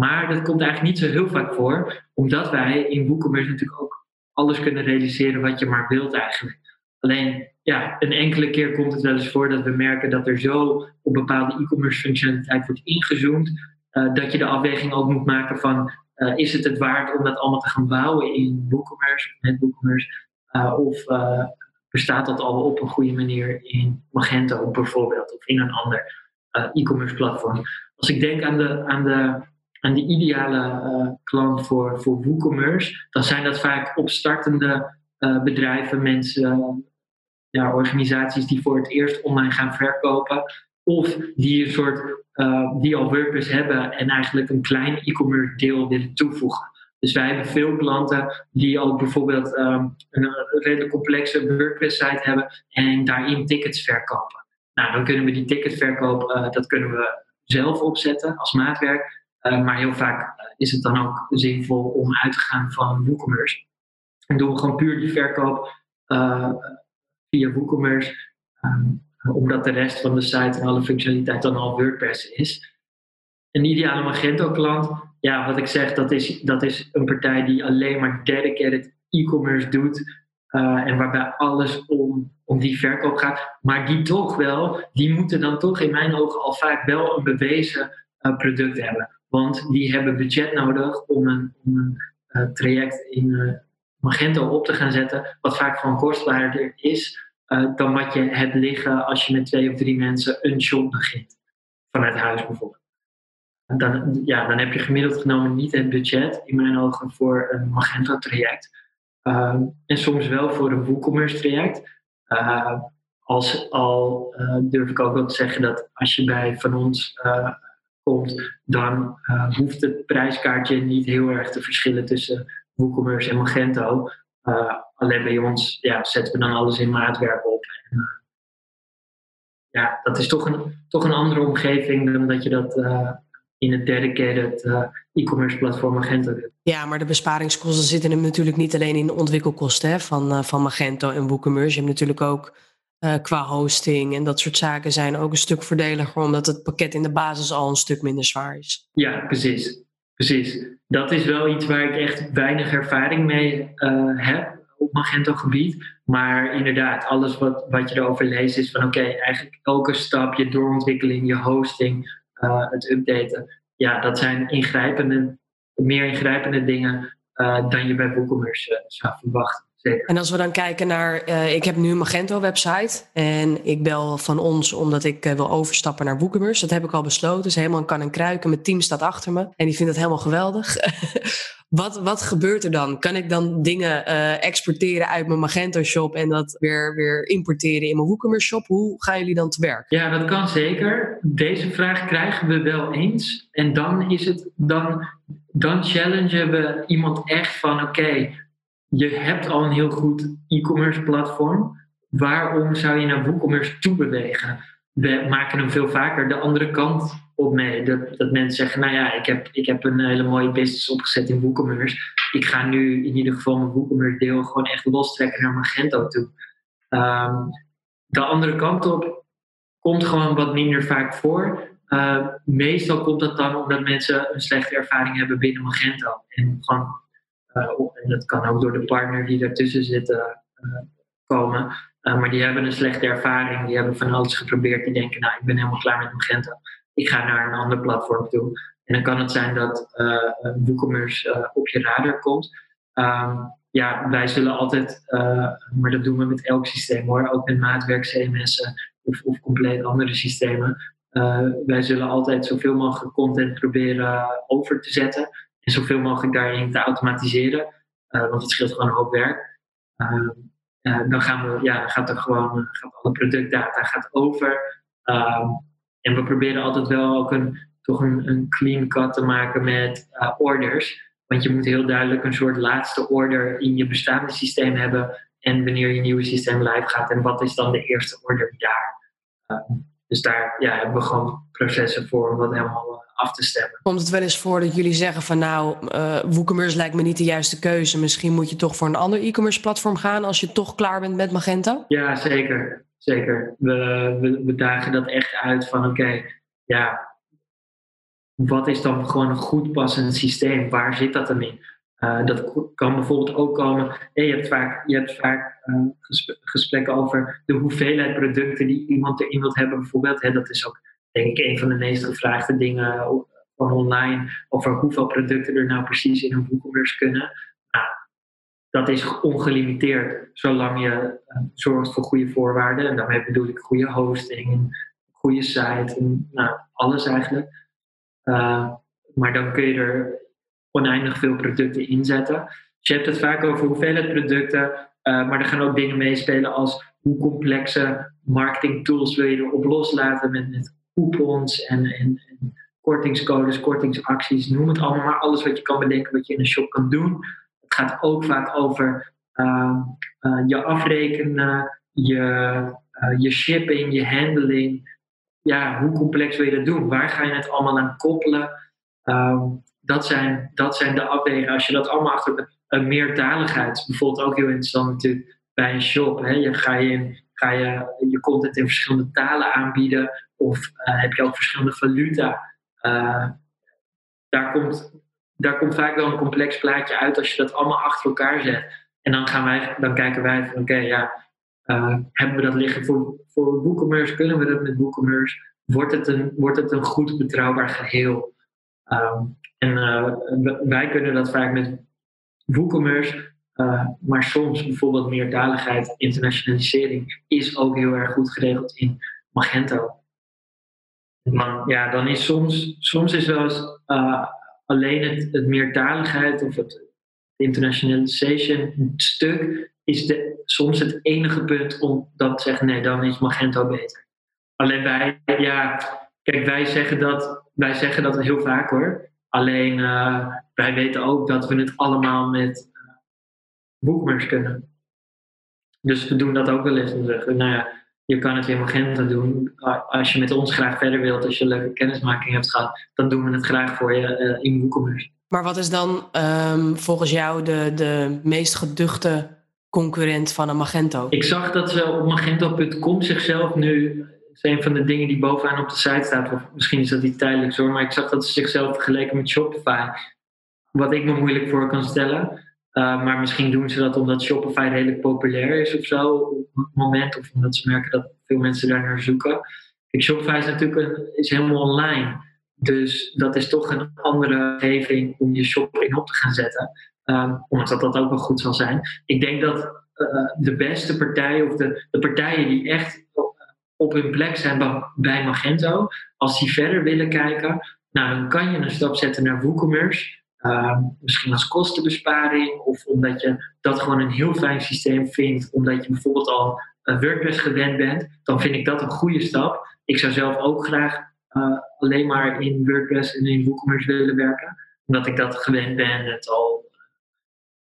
Maar dat komt eigenlijk niet zo heel vaak voor, omdat wij in WooCommerce natuurlijk ook alles kunnen realiseren wat je maar wilt eigenlijk. Alleen ja, een enkele keer komt het wel eens voor dat we merken dat er zo op bepaalde e-commerce functionaliteit wordt ingezoomd, uh, dat je de afweging ook moet maken van uh, is het het waard om dat allemaal te gaan bouwen in WooCommerce, met WooCommerce, uh, of bestaat dat al op een goede manier in Magento bijvoorbeeld, of in een ander e-commerce platform. Als ik denk aan de, aan de, aan de ideale klant voor, voor WooCommerce, dan zijn dat vaak opstartende bedrijven, mensen, ja, organisaties die voor het eerst online gaan verkopen. Of die een soort die al WordPress hebben en eigenlijk een klein e-commerce deel willen toevoegen. Dus wij hebben veel klanten die ook bijvoorbeeld um, een redelijk complexe WordPress-site hebben en daarin tickets verkopen. Nou, dan kunnen we die ticketverkoop, uh, dat kunnen we zelf opzetten als maatwerk. Uh, maar heel vaak is het dan ook zinvol om uit te gaan van WooCommerce. En doen we gewoon puur die verkoop via WooCommerce, um, omdat de rest van de site en alle functionaliteit dan al WordPress is. Een ideale Magento-klant, ja, wat ik zeg, dat is, dat is een partij die alleen maar dedicated e-commerce doet. En waarbij alles om, om die verkoop gaat. Maar die toch wel, die moeten dan toch in mijn ogen al vaak wel een bewezen product hebben. Want die hebben budget nodig om een, om een uh, traject in Magento op te gaan zetten, wat vaak gewoon kostbaarder is uh, dan wat je hebt liggen als je met twee of drie mensen een shop begint. Vanuit huis bijvoorbeeld. Dan, ja, dan heb je gemiddeld genomen niet het budget, in mijn ogen, voor een Magento-traject. En soms wel voor een WooCommerce-traject. Als al durf ik ook wel te zeggen dat als je bij van ons komt, dan hoeft het prijskaartje niet heel erg te verschillen tussen WooCommerce en Magento. Uh, alleen bij ons ja, zetten we dan alles in maatwerk op. En, ja, dat is toch een, toch een andere omgeving dan dat je dat in het dedicated uh, e-commerce platform Magento doet. Ja, maar de besparingskosten zitten hem natuurlijk niet alleen in de ontwikkelkosten hè, van, van Magento en WooCommerce. Je hebt natuurlijk ook uh, qua hosting en dat soort zaken zijn ook een stuk voordeliger, omdat het pakket in de basis al een stuk minder zwaar is. Ja, precies. Precies. Dat is wel iets waar ik echt weinig ervaring mee heb op Magento gebied. Maar inderdaad, alles wat, wat je erover leest is van oké, eigenlijk elke stap, je doorontwikkeling, je hosting, uh, het updaten. Ja, dat zijn ingrijpende, meer ingrijpende dingen dan je bij WooCommerce zou verwachten. Zeker. En als we dan kijken naar, ik heb nu een Magento-website en ik bel van ons omdat ik wil overstappen naar WooCommerce. Dat heb ik al besloten. Dus helemaal kan en kruiken. Mijn team staat achter me en die vindt het helemaal geweldig. Wat, wat gebeurt er dan? Kan ik dan dingen uh, exporteren uit mijn Magento shop en dat weer, weer importeren in mijn WooCommerce shop? Hoe gaan jullie dan te werk? Ja, dat kan zeker. Deze vraag krijgen we wel eens. En dan is het, dan, dan challengen we iemand echt van oké, je hebt al een heel goed e-commerce platform. Waarom zou je naar WooCommerce toe bewegen? We maken hem veel vaker de andere kant op mee. Dat, dat mensen zeggen, nou ja, ik heb, ik heb een hele mooie business opgezet in WooCommerce. Ik ga nu in ieder geval mijn WooCommerce deel gewoon echt lostrekken naar Magento toe. Um, de andere kant op komt gewoon wat minder vaak voor. Uh, meestal komt dat dan omdat mensen een slechte ervaring hebben binnen Magento. En, gewoon, en dat kan ook door de partner die daartussen zit uh, komen. maar die hebben een slechte ervaring. Die hebben van alles geprobeerd. Die denken, nou, ik ben helemaal klaar met Magento ik ga naar een ander platform toe. En dan kan het zijn dat WooCommerce op je radar komt. Um, ja, wij zullen altijd, maar dat doen we met elk systeem hoor, ook met maatwerk CMS'en of, of compleet andere systemen. wij zullen altijd zoveel mogelijk content proberen over te zetten en zoveel mogelijk daarin te automatiseren, want het scheelt gewoon een hoop werk. Ehm, dan gaan we, ja, gaat er gewoon, gaat alle productdata gaat over. Um, en we proberen altijd wel ook een, toch een, een clean cut te maken met orders. Want je moet heel duidelijk een soort laatste order in je bestaande systeem hebben. En wanneer je nieuwe systeem live gaat. En wat is dan de eerste order daar? Uh, dus daar ja, hebben we gewoon processen voor om dat helemaal uh, af te stemmen. Komt het wel eens voor dat jullie zeggen van nou, uh, WooCommerce lijkt me niet de juiste keuze. Misschien moet je toch voor een ander e-commerce platform gaan als je toch klaar bent met Magento? Ja, zeker zeker. We, we, we dagen dat echt uit van oké, ja, wat is dan gewoon een goed passend systeem? Waar zit dat dan in? Uh, dat kan bijvoorbeeld ook komen. Hey, je hebt vaak, je hebt vaak gesprekken over de hoeveelheid producten die iemand erin wilt hebben, bijvoorbeeld. Hè, dat is ook, denk ik, een van de meest gevraagde dingen van online. Over hoeveel producten er nou precies in een WooCommerce kunnen. Nou, dat is ongelimiteerd, zolang je uh, zorgt voor goede voorwaarden. En daarmee bedoel ik goede hosting, goede site, en, nou, alles eigenlijk. Maar dan kun je er oneindig veel producten inzetten. Dus je hebt het vaak over hoeveelheid producten, uh, maar er gaan ook dingen meespelen als hoe complexe marketing tools wil je erop loslaten met, met coupons en, en, en kortingscodes, kortingsacties, noem het allemaal maar. Alles wat je kan bedenken wat je in een shop kan doen het gaat ook vaak over uh, uh, je afrekenen, je, uh, je shipping, je handling. Ja, hoe complex wil je dat doen? Waar ga je het allemaal aan koppelen? Ehm, dat, zijn, dat zijn de afwegingen. Als je dat allemaal achter een meertaligheid bijvoorbeeld ook heel interessant natuurlijk bij een shop. Hè? Je, ga, je, ga je je content in verschillende talen aanbieden of heb je ook verschillende valuta? daar komt daar komt vaak wel een complex plaatje uit als je dat allemaal achter elkaar zet. En dan, gaan wij, dan kijken wij van oké, ja, uh, hebben we dat liggen voor, voor WooCommerce? Kunnen we dat met WooCommerce? Wordt het een, wordt het een goed betrouwbaar geheel? Um, en wij kunnen dat vaak met WooCommerce, uh, maar soms bijvoorbeeld meertaligheid, internationalisering is ook heel erg goed geregeld in Magento. Maar ja, dan is soms, soms is wel eens alleen het, het meertaligheid of het internationalization stuk is de, soms het enige punt om dan te zeggen, nee, dan is Magento beter. Alleen wij, ja, kijk, wij zeggen dat, wij zeggen dat heel vaak hoor. Alleen uh, wij weten ook dat we het allemaal met uh, boekmers kunnen. Dus we doen dat ook wel eens. En zeggen, nou ja, je kan het in Magenta doen. Als je met ons graag verder wilt, als je leuke kennismaking hebt gehad, dan doen we het graag voor je uh, in WooCommerce. Maar wat is dan um, volgens jou de, de meest geduchte concurrent van een Magento? Ik zag dat ze op magento.com zichzelf nu, dat is een van de dingen die bovenaan op de site staat, of misschien is dat niet tijdelijk zo, maar ik zag dat ze zichzelf vergeleken met Shopify. Wat ik me moeilijk voor kan stellen. Uh, maar misschien doen ze dat omdat Shopify redelijk populair is of zo op het moment. Of omdat ze merken dat veel mensen daar naar zoeken. Kijk, Shopify is natuurlijk is helemaal online. Dus dat is toch een andere omgeving om je shop in op te gaan zetten. Um, ondanks dat ook wel goed zal zijn. Ik denk dat uh, de beste partijen of de, de partijen die echt op hun plek zijn bij Magento, als die verder willen kijken, nou, dan kan je een stap zetten naar WooCommerce. Uh, misschien als kostenbesparing of omdat je dat gewoon een heel fijn systeem vindt, omdat je bijvoorbeeld al uh, WordPress gewend bent, dan vind ik dat een goede stap. Ik zou zelf ook graag uh, alleen maar in WordPress en in WooCommerce willen werken, omdat ik dat gewend ben en het al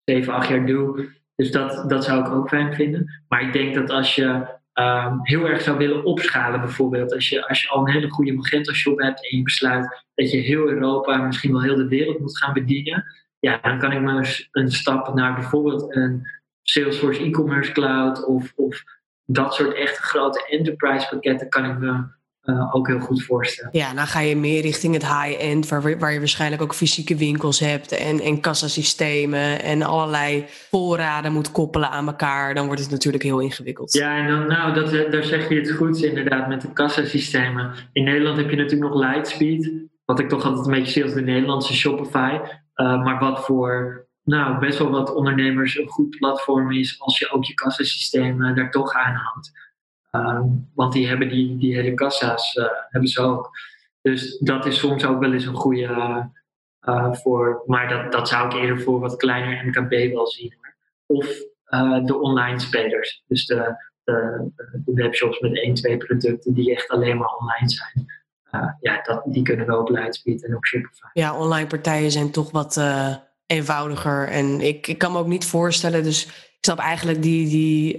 7, 8 jaar doe. Dus dat, dat zou ik ook fijn vinden. Maar ik denk dat als je um, heel erg zou willen opschalen, bijvoorbeeld. Als je, als je al een hele goede Magento shop hebt en je besluit dat je heel Europa, misschien wel heel de wereld moet gaan bedienen. Ja, dan kan ik maar een stap naar bijvoorbeeld een Salesforce e-commerce cloud of, of dat soort echt grote enterprise pakketten kan ik me uh, ook heel goed voorstellen. Ja, dan ga je meer richting het high-end, waar, waar je waarschijnlijk ook fysieke winkels hebt en, en kassasystemen en allerlei voorraden moet koppelen aan elkaar. Dan wordt het natuurlijk heel ingewikkeld. Ja, en dan, nou, dat, eh, daar zeg je het goed inderdaad met de kassasystemen. In Nederland heb je natuurlijk nog Lightspeed, wat ik toch altijd een beetje zie als de Nederlandse Shopify. Uh, maar wat voor nou, best wel wat ondernemers een goed platform is als je ook je kassasysteem uh, daar toch aan houdt. Ehm, want die hebben die, die hele kassa's uh, hebben ze ook. Dus dat is soms ook wel eens een goede uh, voor. Maar dat, dat zou ik eerder voor wat kleiner MKB wel zien. Of de online spelers. Dus de, de, webshops met één, twee producten die echt alleen maar online zijn. ja, dat, die kunnen wel op Lightspeed en op Shopify. Ja, online partijen zijn toch wat eenvoudiger. En ik, ik kan me ook niet voorstellen. Dus ik snap eigenlijk die. die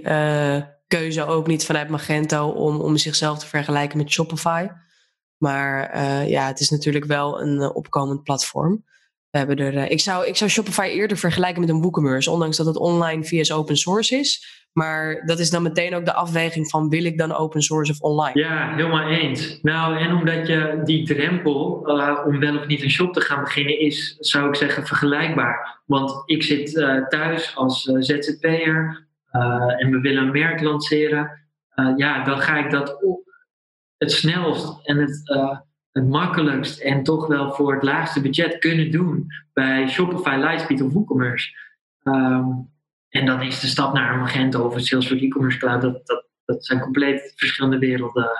keuze ook niet vanuit Magento om, om zichzelf te vergelijken met Shopify. Maar uh, ja, het is natuurlijk wel een uh, opkomend platform. We hebben er, uh, ik, zou, ik zou Shopify eerder vergelijken met een WooCommerce, ondanks dat het online via open source is. Maar dat is dan meteen ook de afweging van wil ik dan open source of online? Ja, helemaal eens. Nou, en omdat je die drempel om wel of niet een shop te gaan beginnen is, zou ik zeggen, vergelijkbaar. Want ik zit thuis als ZZP'er, uh, en we willen een merk lanceren, uh, ja, dan ga ik dat op het snelst en het, uh, het makkelijkst en toch wel voor het laagste budget kunnen doen bij Shopify, Lightspeed of WooCommerce. Um, en dan is de stap naar een Magento of een Salesforce e-commerce cloud, dat, dat, dat zijn compleet verschillende werelden.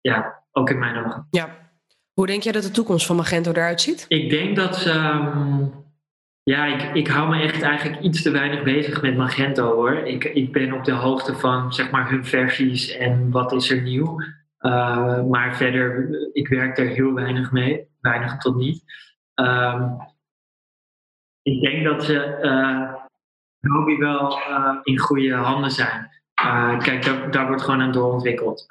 Ja, ook in mijn ogen. Ja. Hoe denk jij dat de toekomst van Magento eruit ziet? Ik denk dat ze. Um, ja, ik, ik hou me echt eigenlijk iets te weinig bezig met Magento hoor. Ik, ik ben op de hoogte van zeg maar hun versies en wat is er nieuw. Uh, maar verder, ik werk er heel weinig mee, weinig tot niet. Um, ik denk dat ze uh, wel uh, in goede handen zijn. kijk, daar, daar wordt gewoon aan doorontwikkeld.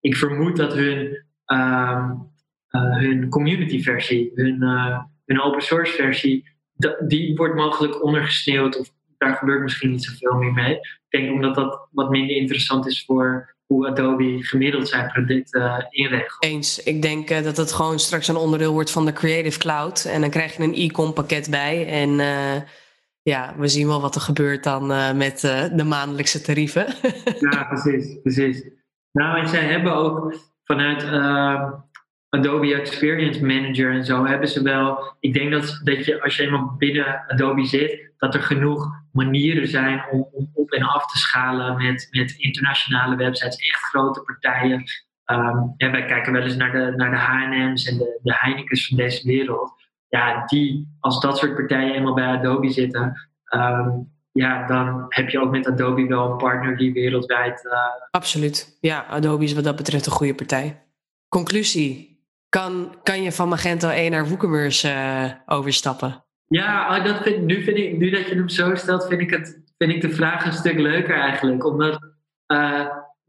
ik vermoed dat hun, um, hun community versie, hun, hun open source versie, die wordt mogelijk ondergesneeuwd of daar gebeurt misschien niet zoveel meer mee. Ik denk omdat dat wat minder interessant is voor hoe Adobe gemiddeld zijn producten uh, inregelt. Eens. Ik denk uh, dat het gewoon straks een onderdeel wordt van de Creative Cloud. En dan krijg je een e-com pakket bij. En uh, ja, we zien wel wat er gebeurt dan uh, met de maandelijkse tarieven. ja, precies, precies. Nou, en zij hebben ook vanuit Adobe Experience Manager en zo hebben ze wel. Ik denk dat, dat je als je eenmaal binnen Adobe zit, dat er genoeg manieren zijn om, op en af te schalen met, met internationale websites, echt grote partijen. Um, wij kijken wel eens naar de, naar de HM's en de, de Heineken's van deze wereld. Ja, die, als dat soort partijen eenmaal bij Adobe zitten, um, ja, dan heb je ook met Adobe wel een partner die wereldwijd. Uh... Absoluut. Ja, Adobe is wat dat betreft een goede partij. Conclusie kan, kan je van Magento 1 naar WooCommerce uh, overstappen? Ja, ah, dat vind, nu, vind ik, nu dat je hem zo stelt, vind ik het, vind ik de vraag een stuk leuker eigenlijk. Omdat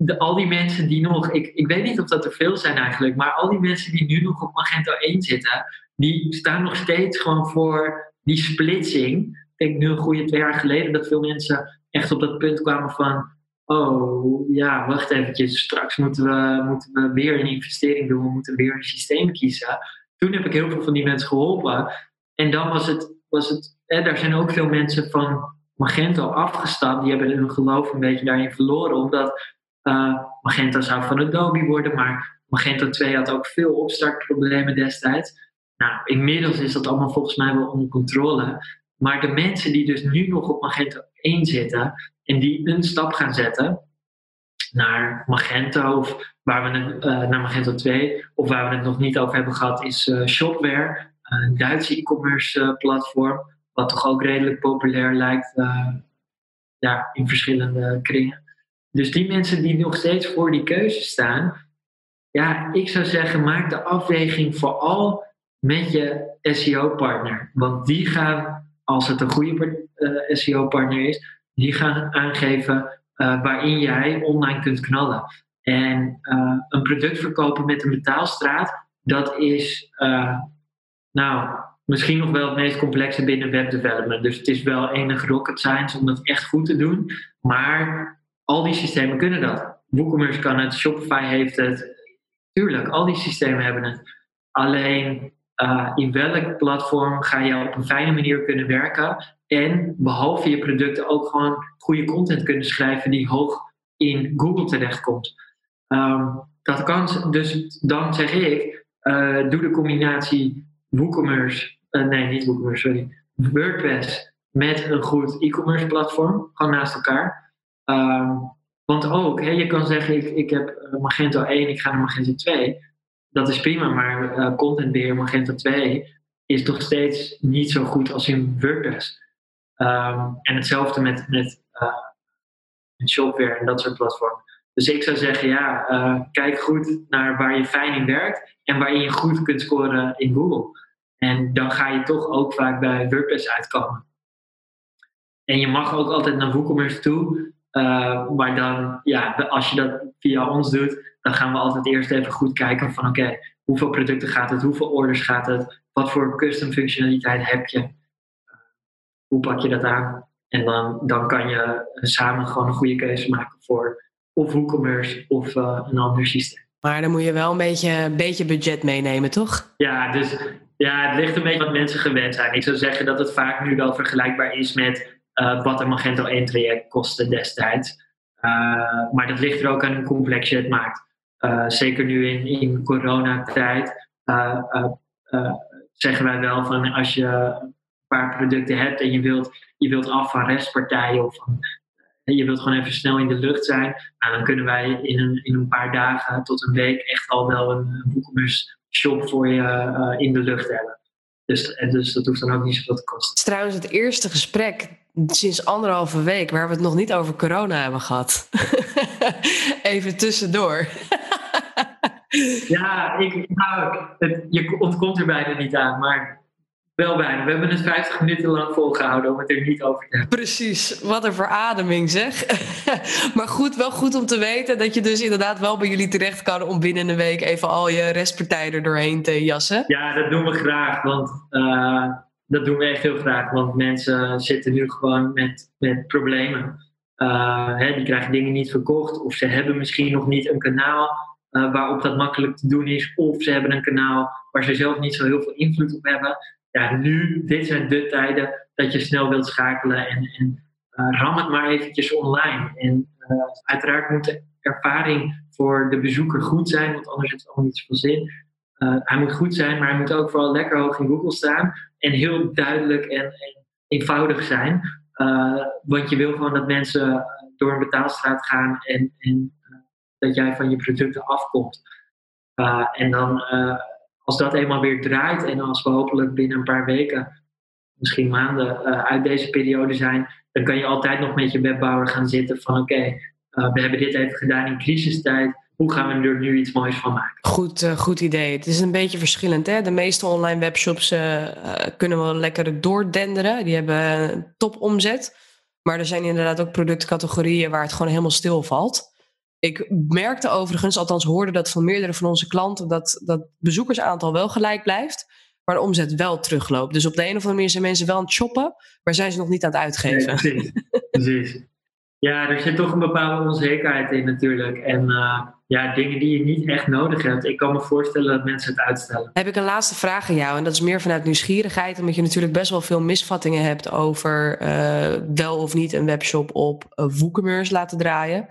de, al die mensen die nog, ik, ik weet niet of dat er veel zijn eigenlijk, maar al die mensen die nu nog op Magento 1 zitten, die staan nog steeds gewoon voor die splitsing. Ik denk nu een goede twee jaar geleden dat veel mensen echt op dat punt kwamen van, oh ja, wacht eventjes, straks moeten we, moeten we weer een investering doen, we moeten weer een systeem kiezen. Toen heb ik heel veel van die mensen geholpen. En dan was het, was het hè, daar zijn ook veel mensen van Magento afgestapt, die hebben hun geloof een beetje daarin verloren, omdat uh, Magento zou van Adobe worden, maar Magento 2 had ook veel opstartproblemen destijds. Nou, inmiddels is dat allemaal volgens mij wel onder controle. Maar de mensen die dus nu nog op Magento 1 zitten en die een stap gaan zetten naar Magento of waar we uh, naar Magento 2 of waar we het nog niet over hebben gehad is uh, Shopware, een Duitse e-commerce platform, wat toch ook redelijk populair lijkt ja, in verschillende kringen. Dus die mensen die nog steeds voor die keuze staan, ja, ik zou zeggen, maak de afweging vooral met je SEO-partner. Want die gaan, als het een goede SEO-partner is, die gaan aangeven uh, waarin jij online kunt knallen. En uh, een product verkopen met een betaalstraat, dat is, nou, misschien nog wel het meest complexe binnen webdevelopment. Dus het is wel enig rocket science om dat echt goed te doen. Maar al die systemen kunnen dat. WooCommerce kan het, Shopify heeft het. Tuurlijk, al die systemen hebben het. Alleen in welk platform ga je op een fijne manier kunnen werken en behalve je producten ook gewoon goede content kunnen schrijven die hoog in Google terechtkomt. Um, dat kan, dus dan zeg ik, uh, doe de combinatie WooCommerce, uh, nee niet WooCommerce, sorry, WordPress met een goed e-commerce platform, gewoon naast elkaar. Ehm, want ook, hè, je kan zeggen, ik, ik heb eh, Magento 1, ik ga naar Magento 2. Dat is prima, maar uh, contentbeheer Magento 2 is toch steeds niet zo goed als in WordPress. Um, en hetzelfde met, met, uh, met en dat soort platformen. Dus ik zou zeggen, ja, uh, kijk goed naar waar je fijn in werkt en waarin je goed kunt scoren in Google. En dan ga je toch ook vaak bij WordPress uitkomen. En je mag ook altijd naar WooCommerce toe. Uh, maar dan, ja, als je dat via ons doet, dan gaan we altijd eerst even goed kijken van oké, hoeveel producten gaat het, hoeveel orders gaat het, wat voor custom functionaliteit heb je, hoe pak je dat aan? En dan, dan kan je samen gewoon een goede keuze maken voor of WooCommerce of uh, een ander systeem. Maar dan moet je wel een beetje, een beetje budget meenemen, toch? Ja, dus ja, het ligt een beetje wat mensen gewend zijn. Ik zou zeggen dat het vaak nu wel vergelijkbaar is met uh, wat een Magento 1 traject kostte destijds. Uh, maar dat ligt er ook aan hoe complex je het maakt. Zeker nu in, in coronatijd zeggen wij wel van als je paar producten hebt en je wilt, je wilt af van restpartijen of van, je wilt gewoon even snel in de lucht zijn, nou, dan kunnen wij in een, in een paar dagen tot een week echt al wel een WooCommerce shop voor je in de lucht hebben. Dus, dus dat hoeft dan ook niet zoveel te kosten. Het is trouwens het eerste gesprek sinds anderhalve week waar we het nog niet over corona hebben gehad. Even tussendoor. ja, ik, nou, het, je ontkomt er bijna niet aan, maar wel bijna. We hebben het 50 minuten lang volgehouden om het er niet over te hebben. Precies, wat een verademing zeg. maar goed, wel goed om te weten dat je dus inderdaad wel bij jullie terecht kan om binnen een week even al je restpartijen er doorheen te jassen. Ja, dat doen we graag, want uh, dat doen we echt heel graag. Want mensen zitten nu gewoon met, met problemen. Uh, hè, die krijgen dingen niet verkocht of ze hebben misschien nog niet een kanaal uh, waarop dat makkelijk te doen is. Of ze hebben een kanaal waar ze zelf niet zo heel veel invloed op hebben ja, nu, dit zijn de tijden dat je snel wilt schakelen en, en uh, ram het maar eventjes online. En uh, uiteraard moet de ervaring voor de bezoeker goed zijn, want anders heeft het allemaal niet zoveel zin. Uh, hij moet goed zijn, maar hij moet ook vooral lekker hoog in Google staan en heel duidelijk en, en eenvoudig zijn. want je wil gewoon dat mensen door een betaalstraat gaan en, en dat jij van je producten afkomt. en dan als dat eenmaal weer draait en als we hopelijk binnen een paar weken, misschien maanden uh, uit deze periode zijn, dan kan je altijd nog met je webbouwer gaan zitten van oké, uh, we hebben dit even gedaan in crisistijd. Hoe gaan we er nu iets moois van maken? Goed, uh, goed idee. Het is een beetje verschillend. Hè? De meeste online webshops kunnen wel lekker doordenderen. Die hebben topomzet. Maar er zijn inderdaad ook productcategorieën waar het gewoon helemaal stil valt. Ik merkte overigens, althans hoorde dat van meerdere van onze klanten, dat dat bezoekersaantal wel gelijk blijft, maar de omzet wel terugloopt. Dus op de een of andere manier zijn mensen wel aan het shoppen, maar zijn ze nog niet aan het uitgeven. precies. precies. Ja, er zit toch een bepaalde onzekerheid in natuurlijk. En uh, ja, dingen die je niet echt nodig hebt. Ik kan me voorstellen dat mensen het uitstellen. Heb ik een laatste vraag aan jou. En dat is meer vanuit nieuwsgierigheid. Omdat je natuurlijk best wel veel misvattingen hebt over uh, wel of niet een webshop op uh, WooCommerce laten draaien.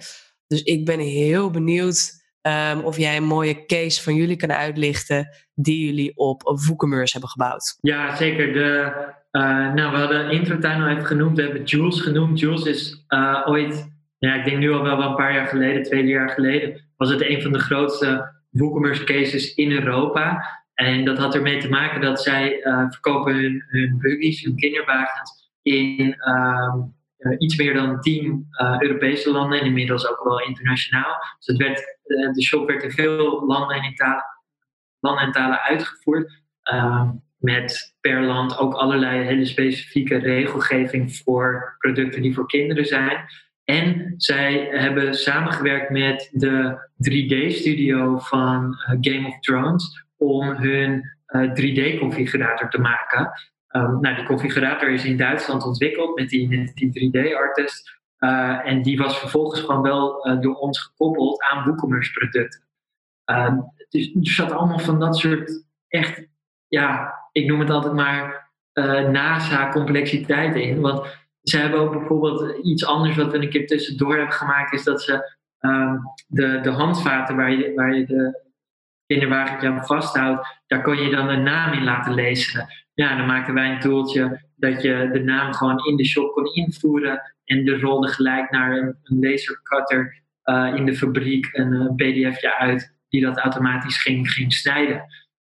Dus ik ben heel benieuwd um, of jij een mooie case van jullie kan uitlichten die jullie op WooCommerce hebben gebouwd. Ja, zeker. De, uh, nou, we hadden Introtuin al even genoemd. We hebben Jules genoemd. Jules is uh, ooit, ja, ik denk nu al wel een paar jaar geleden, twee jaar geleden, was het een van de grootste WooCommerce cases in Europa. En dat had ermee te maken dat zij uh, verkopen hun, hun buggies, hun kinderwagens in uh, iets meer dan tien uh, Europese landen en inmiddels ook wel internationaal. Dus het werd, uh, de shop werd in veel landen en, talen, landen en talen uitgevoerd. Ehm, met per land ook allerlei hele specifieke regelgeving voor producten die voor kinderen zijn. En zij hebben samengewerkt met de 3D-studio van Game of Thrones om hun 3D-configurator te maken. Um, nou, die configurator is in Duitsland ontwikkeld met die, die 3D-artist. Uh, en die was vervolgens gewoon wel uh, door ons gekoppeld aan WooCommerce producten. Um, dus er zat allemaal van dat soort echt, ja, ik noem het altijd maar uh, NASA-complexiteiten in. Want ze hebben ook bijvoorbeeld iets anders wat we een keer tussendoor hebben gemaakt, is dat ze um, de, de handvaten waar je, waar je de kinderwagentje aan vasthoudt, daar kon je dan een naam in laten lezen ja, dan maakten wij een tooltje dat je de naam gewoon in de shop kon invoeren. En de rolde gelijk naar een, een lasercutter uh, in de fabriek een uh, pdfje uit die dat automatisch ging, ging snijden.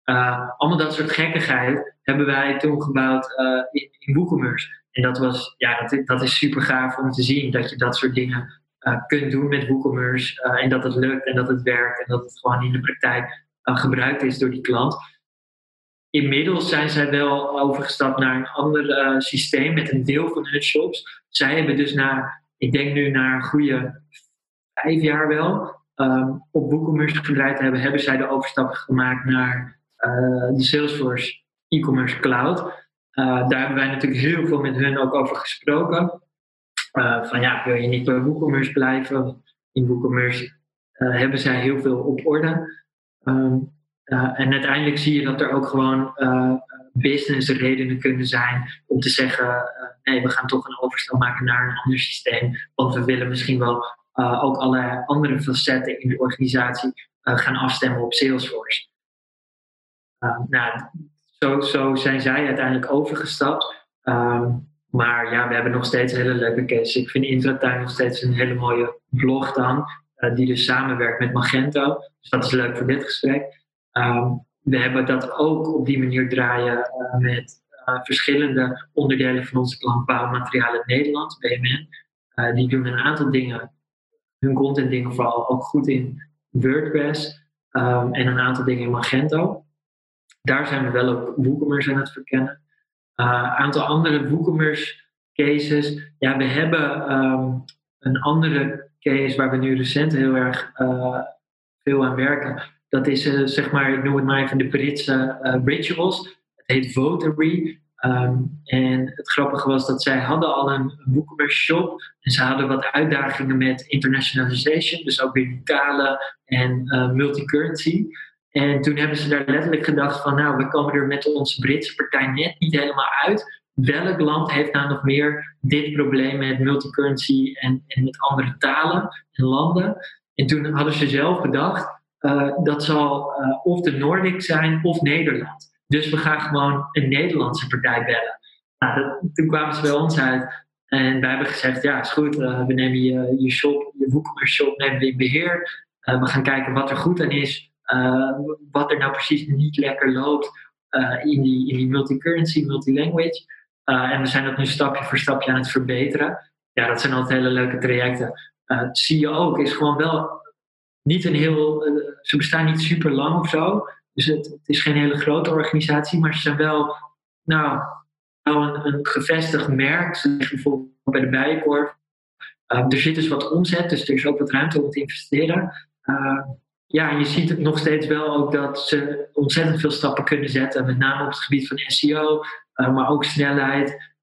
Uh, allemaal dat soort gekkigheid hebben wij toen gebouwd in, in WooCommerce. En dat, was, ja, dat, dat is super gaaf om te zien dat je dat soort dingen kunt doen met WooCommerce. en dat het lukt en dat het werkt en dat het gewoon in de praktijk gebruikt is door die klant. Inmiddels zijn zij wel overgestapt naar een ander uh, systeem met een deel van hun shops. Zij hebben dus na, ik denk nu na een goede vijf jaar wel, um, op WooCommerce gedraaid hebben, hebben zij de overstap gemaakt naar uh, de Salesforce e-commerce cloud. Uh, daar hebben wij natuurlijk heel veel met hun ook over gesproken. van ja, wil je niet bij WooCommerce blijven? In WooCommerce hebben zij heel veel op orde. Um, uh, en uiteindelijk zie je dat er ook gewoon uh, businessredenen kunnen zijn om te zeggen: uh, nee, we gaan toch een overstap maken naar een ander systeem. Want we willen misschien wel ook allerlei andere facetten in de organisatie gaan afstemmen op Salesforce. nou, zo, zo zijn zij uiteindelijk overgestapt. Um, maar ja, we hebben nog steeds hele leuke cases. Ik vind Intratuin nog steeds een hele mooie blog dan, die dus samenwerkt met Magento. Dus dat is leuk voor dit gesprek. Um, we hebben dat ook op die manier draaien uh, met uh, verschillende onderdelen van onze klant Bouwmaterialen Nederland, BMN. Uh, die doen een aantal dingen, hun content dingen vooral ook goed in WordPress um, en een aantal dingen in Magento. Daar zijn we wel ook WooCommerce aan het verkennen. Een aantal andere WooCommerce cases. Ja, we hebben um, een andere case waar we nu recent heel erg veel aan werken. Dat is uh, zeg maar, ik noem het maar even de Britse uh, rituals. Het heet Votary. Um, en het grappige was dat zij hadden al een WooCommerce shop. En ze hadden wat uitdagingen met internationalization. Dus ook weer talen en uh, multicurrency. En toen hebben ze daar letterlijk gedacht van... nou, we komen er met onze Britse partij net niet helemaal uit. Welk land heeft nou nog meer dit probleem met multicurrency en, en met andere talen en landen? En toen hadden ze zelf bedacht dat zal uh, of de Noordic zijn of Nederland. Dus we gaan gewoon een Nederlandse partij bellen. Nou, dat, toen kwamen ze bij ons uit en wij hebben gezegd: ja, is goed, uh, we nemen je, je shop, je WooCommerce shop, nemen we in beheer. we gaan kijken wat er goed aan is, wat er nou precies niet lekker loopt in, die, in die multicurrency, multilanguage. en we zijn dat nu stapje voor stapje aan het verbeteren. Ja, dat zijn altijd hele leuke trajecten. zie je ook, is gewoon wel niet een heel, uh, ze bestaan niet super lang of zo. Dus het, het, is geen hele grote organisatie, maar ze zijn wel, nou, wel een, gevestigd merk. Bijvoorbeeld bij de Bijenkorf. er zit dus wat omzet, dus er is ook wat ruimte om te investeren. ja, en je ziet het nog steeds wel ook dat ze ontzettend veel stappen kunnen zetten, met name op het gebied van SEO, maar ook snelheid.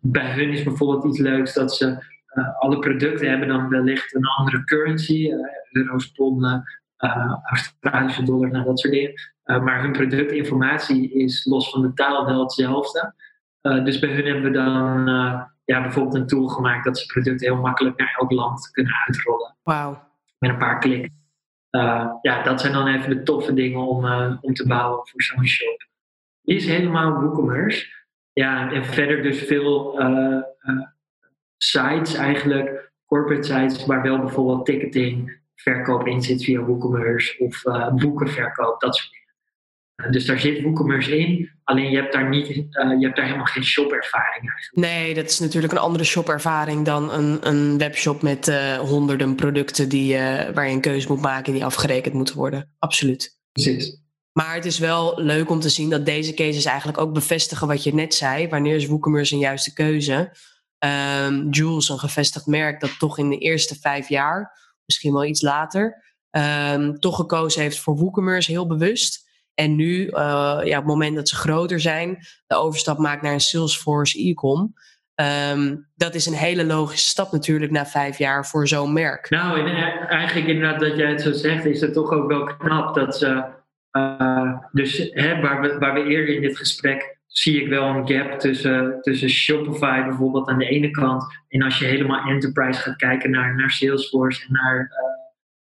bij hun is bijvoorbeeld iets leuks dat ze alle producten hebben dan wellicht een andere currency, euro's, ponden, Australische dollar, nou, dat soort dingen. Eh, maar hun productinformatie is los van de taal wel hetzelfde. Dus bij hun hebben we dan ja, bijvoorbeeld een tool gemaakt dat ze producten heel makkelijk naar elk land kunnen uitrollen. Wauw. Met een paar kliks. ja, dat zijn dan even de toffe dingen om, om te bouwen voor zo'n shop. Die is helemaal WooCommerce. Ja, en verder dus veel sites eigenlijk, corporate sites, waar wel bijvoorbeeld ticketing, verkoop in zit via WooCommerce of boekenverkoop, dat soort dingen. Eh, dus daar zit WooCommerce in, alleen je hebt daar, niet, uh, je hebt daar helemaal geen shopervaring eigenlijk. Nee, dat is natuurlijk een andere shopervaring dan een, een webshop met uh, honderden producten die, waar je een keuze moet maken die afgerekend moeten worden. Absoluut. Precies. Maar het is wel leuk om te zien dat deze cases eigenlijk ook bevestigen wat je net zei. Wanneer is WooCommerce een juiste keuze? Um, Jules, een gevestigd merk dat toch in de eerste vijf jaar, misschien wel iets later, um, toch gekozen heeft voor WooCommerce heel bewust. En nu, uh, ja, op het moment dat ze groter zijn, de overstap maakt naar een Salesforce e-com. Um, dat is een hele logische stap natuurlijk na vijf jaar voor zo'n merk. Nou, en e-, eigenlijk inderdaad dat jij het zo zegt, is het toch ook wel knap dat ze. Uh, dus hè, waar, we, waar we eerder in dit gesprek zie ik wel een gap tussen, tussen Shopify bijvoorbeeld aan de ene kant. En als je helemaal enterprise gaat kijken naar, naar Salesforce en naar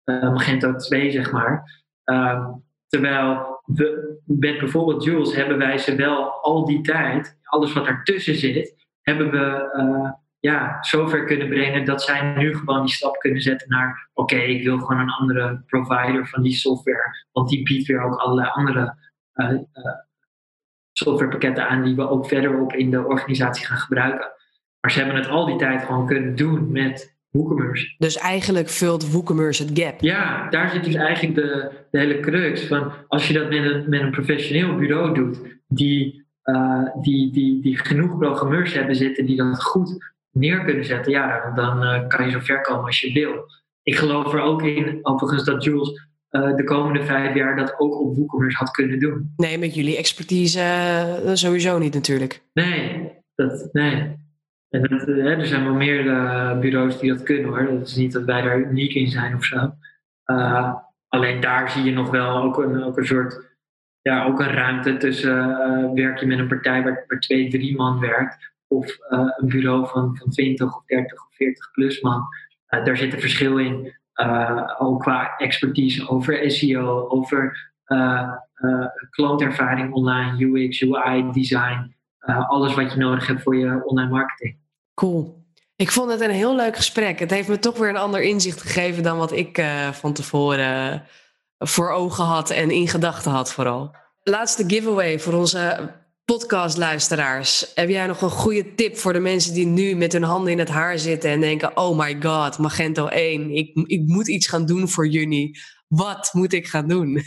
uh, Magento 2, zeg maar. Uh, terwijl we, met bijvoorbeeld Jules hebben wij ze wel al die tijd, alles wat ertussen zit, hebben we uh, ja, zover kunnen brengen dat zij nu gewoon die stap kunnen zetten naar: oké, ik wil gewoon een andere provider van die software, want die biedt weer ook allerlei andere softwarepakketten aan die we ook verderop in de organisatie gaan gebruiken. Maar ze hebben het al die tijd gewoon kunnen doen met WooCommerce. Dus eigenlijk vult WooCommerce het gap. Ja, daar zit dus eigenlijk de, de hele crux van als je dat met een, met een professioneel bureau doet, die, uh, die, die, die genoeg programmeurs hebben zitten die dat goed neer kunnen zetten, ja, dan uh, kan je zo ver komen als je wil. Ik geloof er ook in, overigens, dat Jules uh, de komende vijf jaar dat ook op WooCommerce had kunnen doen. Nee, met jullie expertise sowieso niet natuurlijk. Nee, dat, nee. En dat, hè, er zijn wel meer uh, bureaus die dat kunnen hoor. Het is niet dat wij daar uniek in zijn of zo. Alleen daar zie je nog wel ook een, ook een soort ja, ook een ruimte tussen werk je met een partij waar, waar twee, drie man werkt, of een bureau van, van 20 of 30 of 40 plus man. daar zit een verschil in, ook qua expertise over SEO, over klantervaring online, UX, UI, design. alles wat je nodig hebt voor je online marketing. Cool. Ik vond het een heel leuk gesprek. Het heeft me toch weer een ander inzicht gegeven dan wat ik uh, van tevoren uh, voor ogen had en in gedachten had vooral. Laatste giveaway voor onze podcastluisteraars. Heb jij nog een goede tip voor de mensen die nu met hun handen in het haar zitten en denken: Oh my god, Magento 1, ik, ik moet iets gaan doen voor juni. Wat moet ik gaan doen?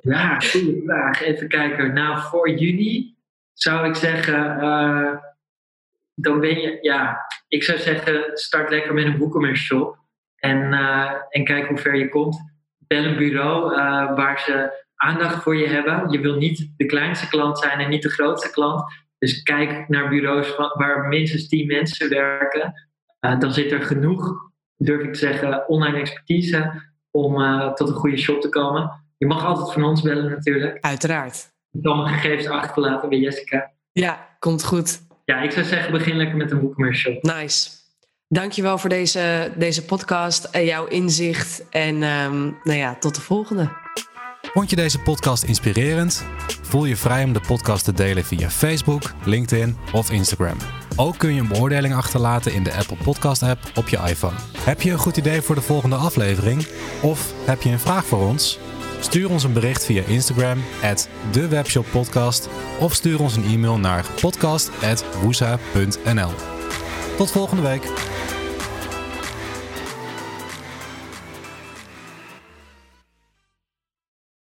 ja, goede vraag. Even kijken. Nou, voor juni zou ik zeggen. Uh dan ben je, ja, ik zou zeggen, start lekker met een WooCommerce shop en, uh, en kijk hoe ver je komt. Bel een bureau uh, waar ze aandacht voor je hebben. Je wil niet de kleinste klant zijn en niet de grootste klant. Dus kijk naar bureaus waar minstens 10 mensen werken. Uh, dan zit er genoeg, durf ik te zeggen, online expertise om tot een goede shop te komen. Je mag altijd van ons bellen natuurlijk. Uiteraard. Ik kan mijn gegevens achterlaten bij Jessica. Ja, komt goed ja, ik zou zeggen, begin lekker met een boekcommercial. Nice. Dankjewel voor deze, deze podcast en jouw inzicht. En um, nou ja, tot de volgende. Vond je deze podcast inspirerend? Voel je vrij om de podcast te delen via Facebook, LinkedIn of Instagram. Ook kun je een beoordeling achterlaten in de Apple Podcast app op je iPhone. Heb je een goed idee voor de volgende aflevering? Of heb je een vraag voor ons? Stuur ons een bericht via Instagram, @dewebshoppodcast of stuur ons een e-mail naar podcast.woesa.nl. Tot volgende week.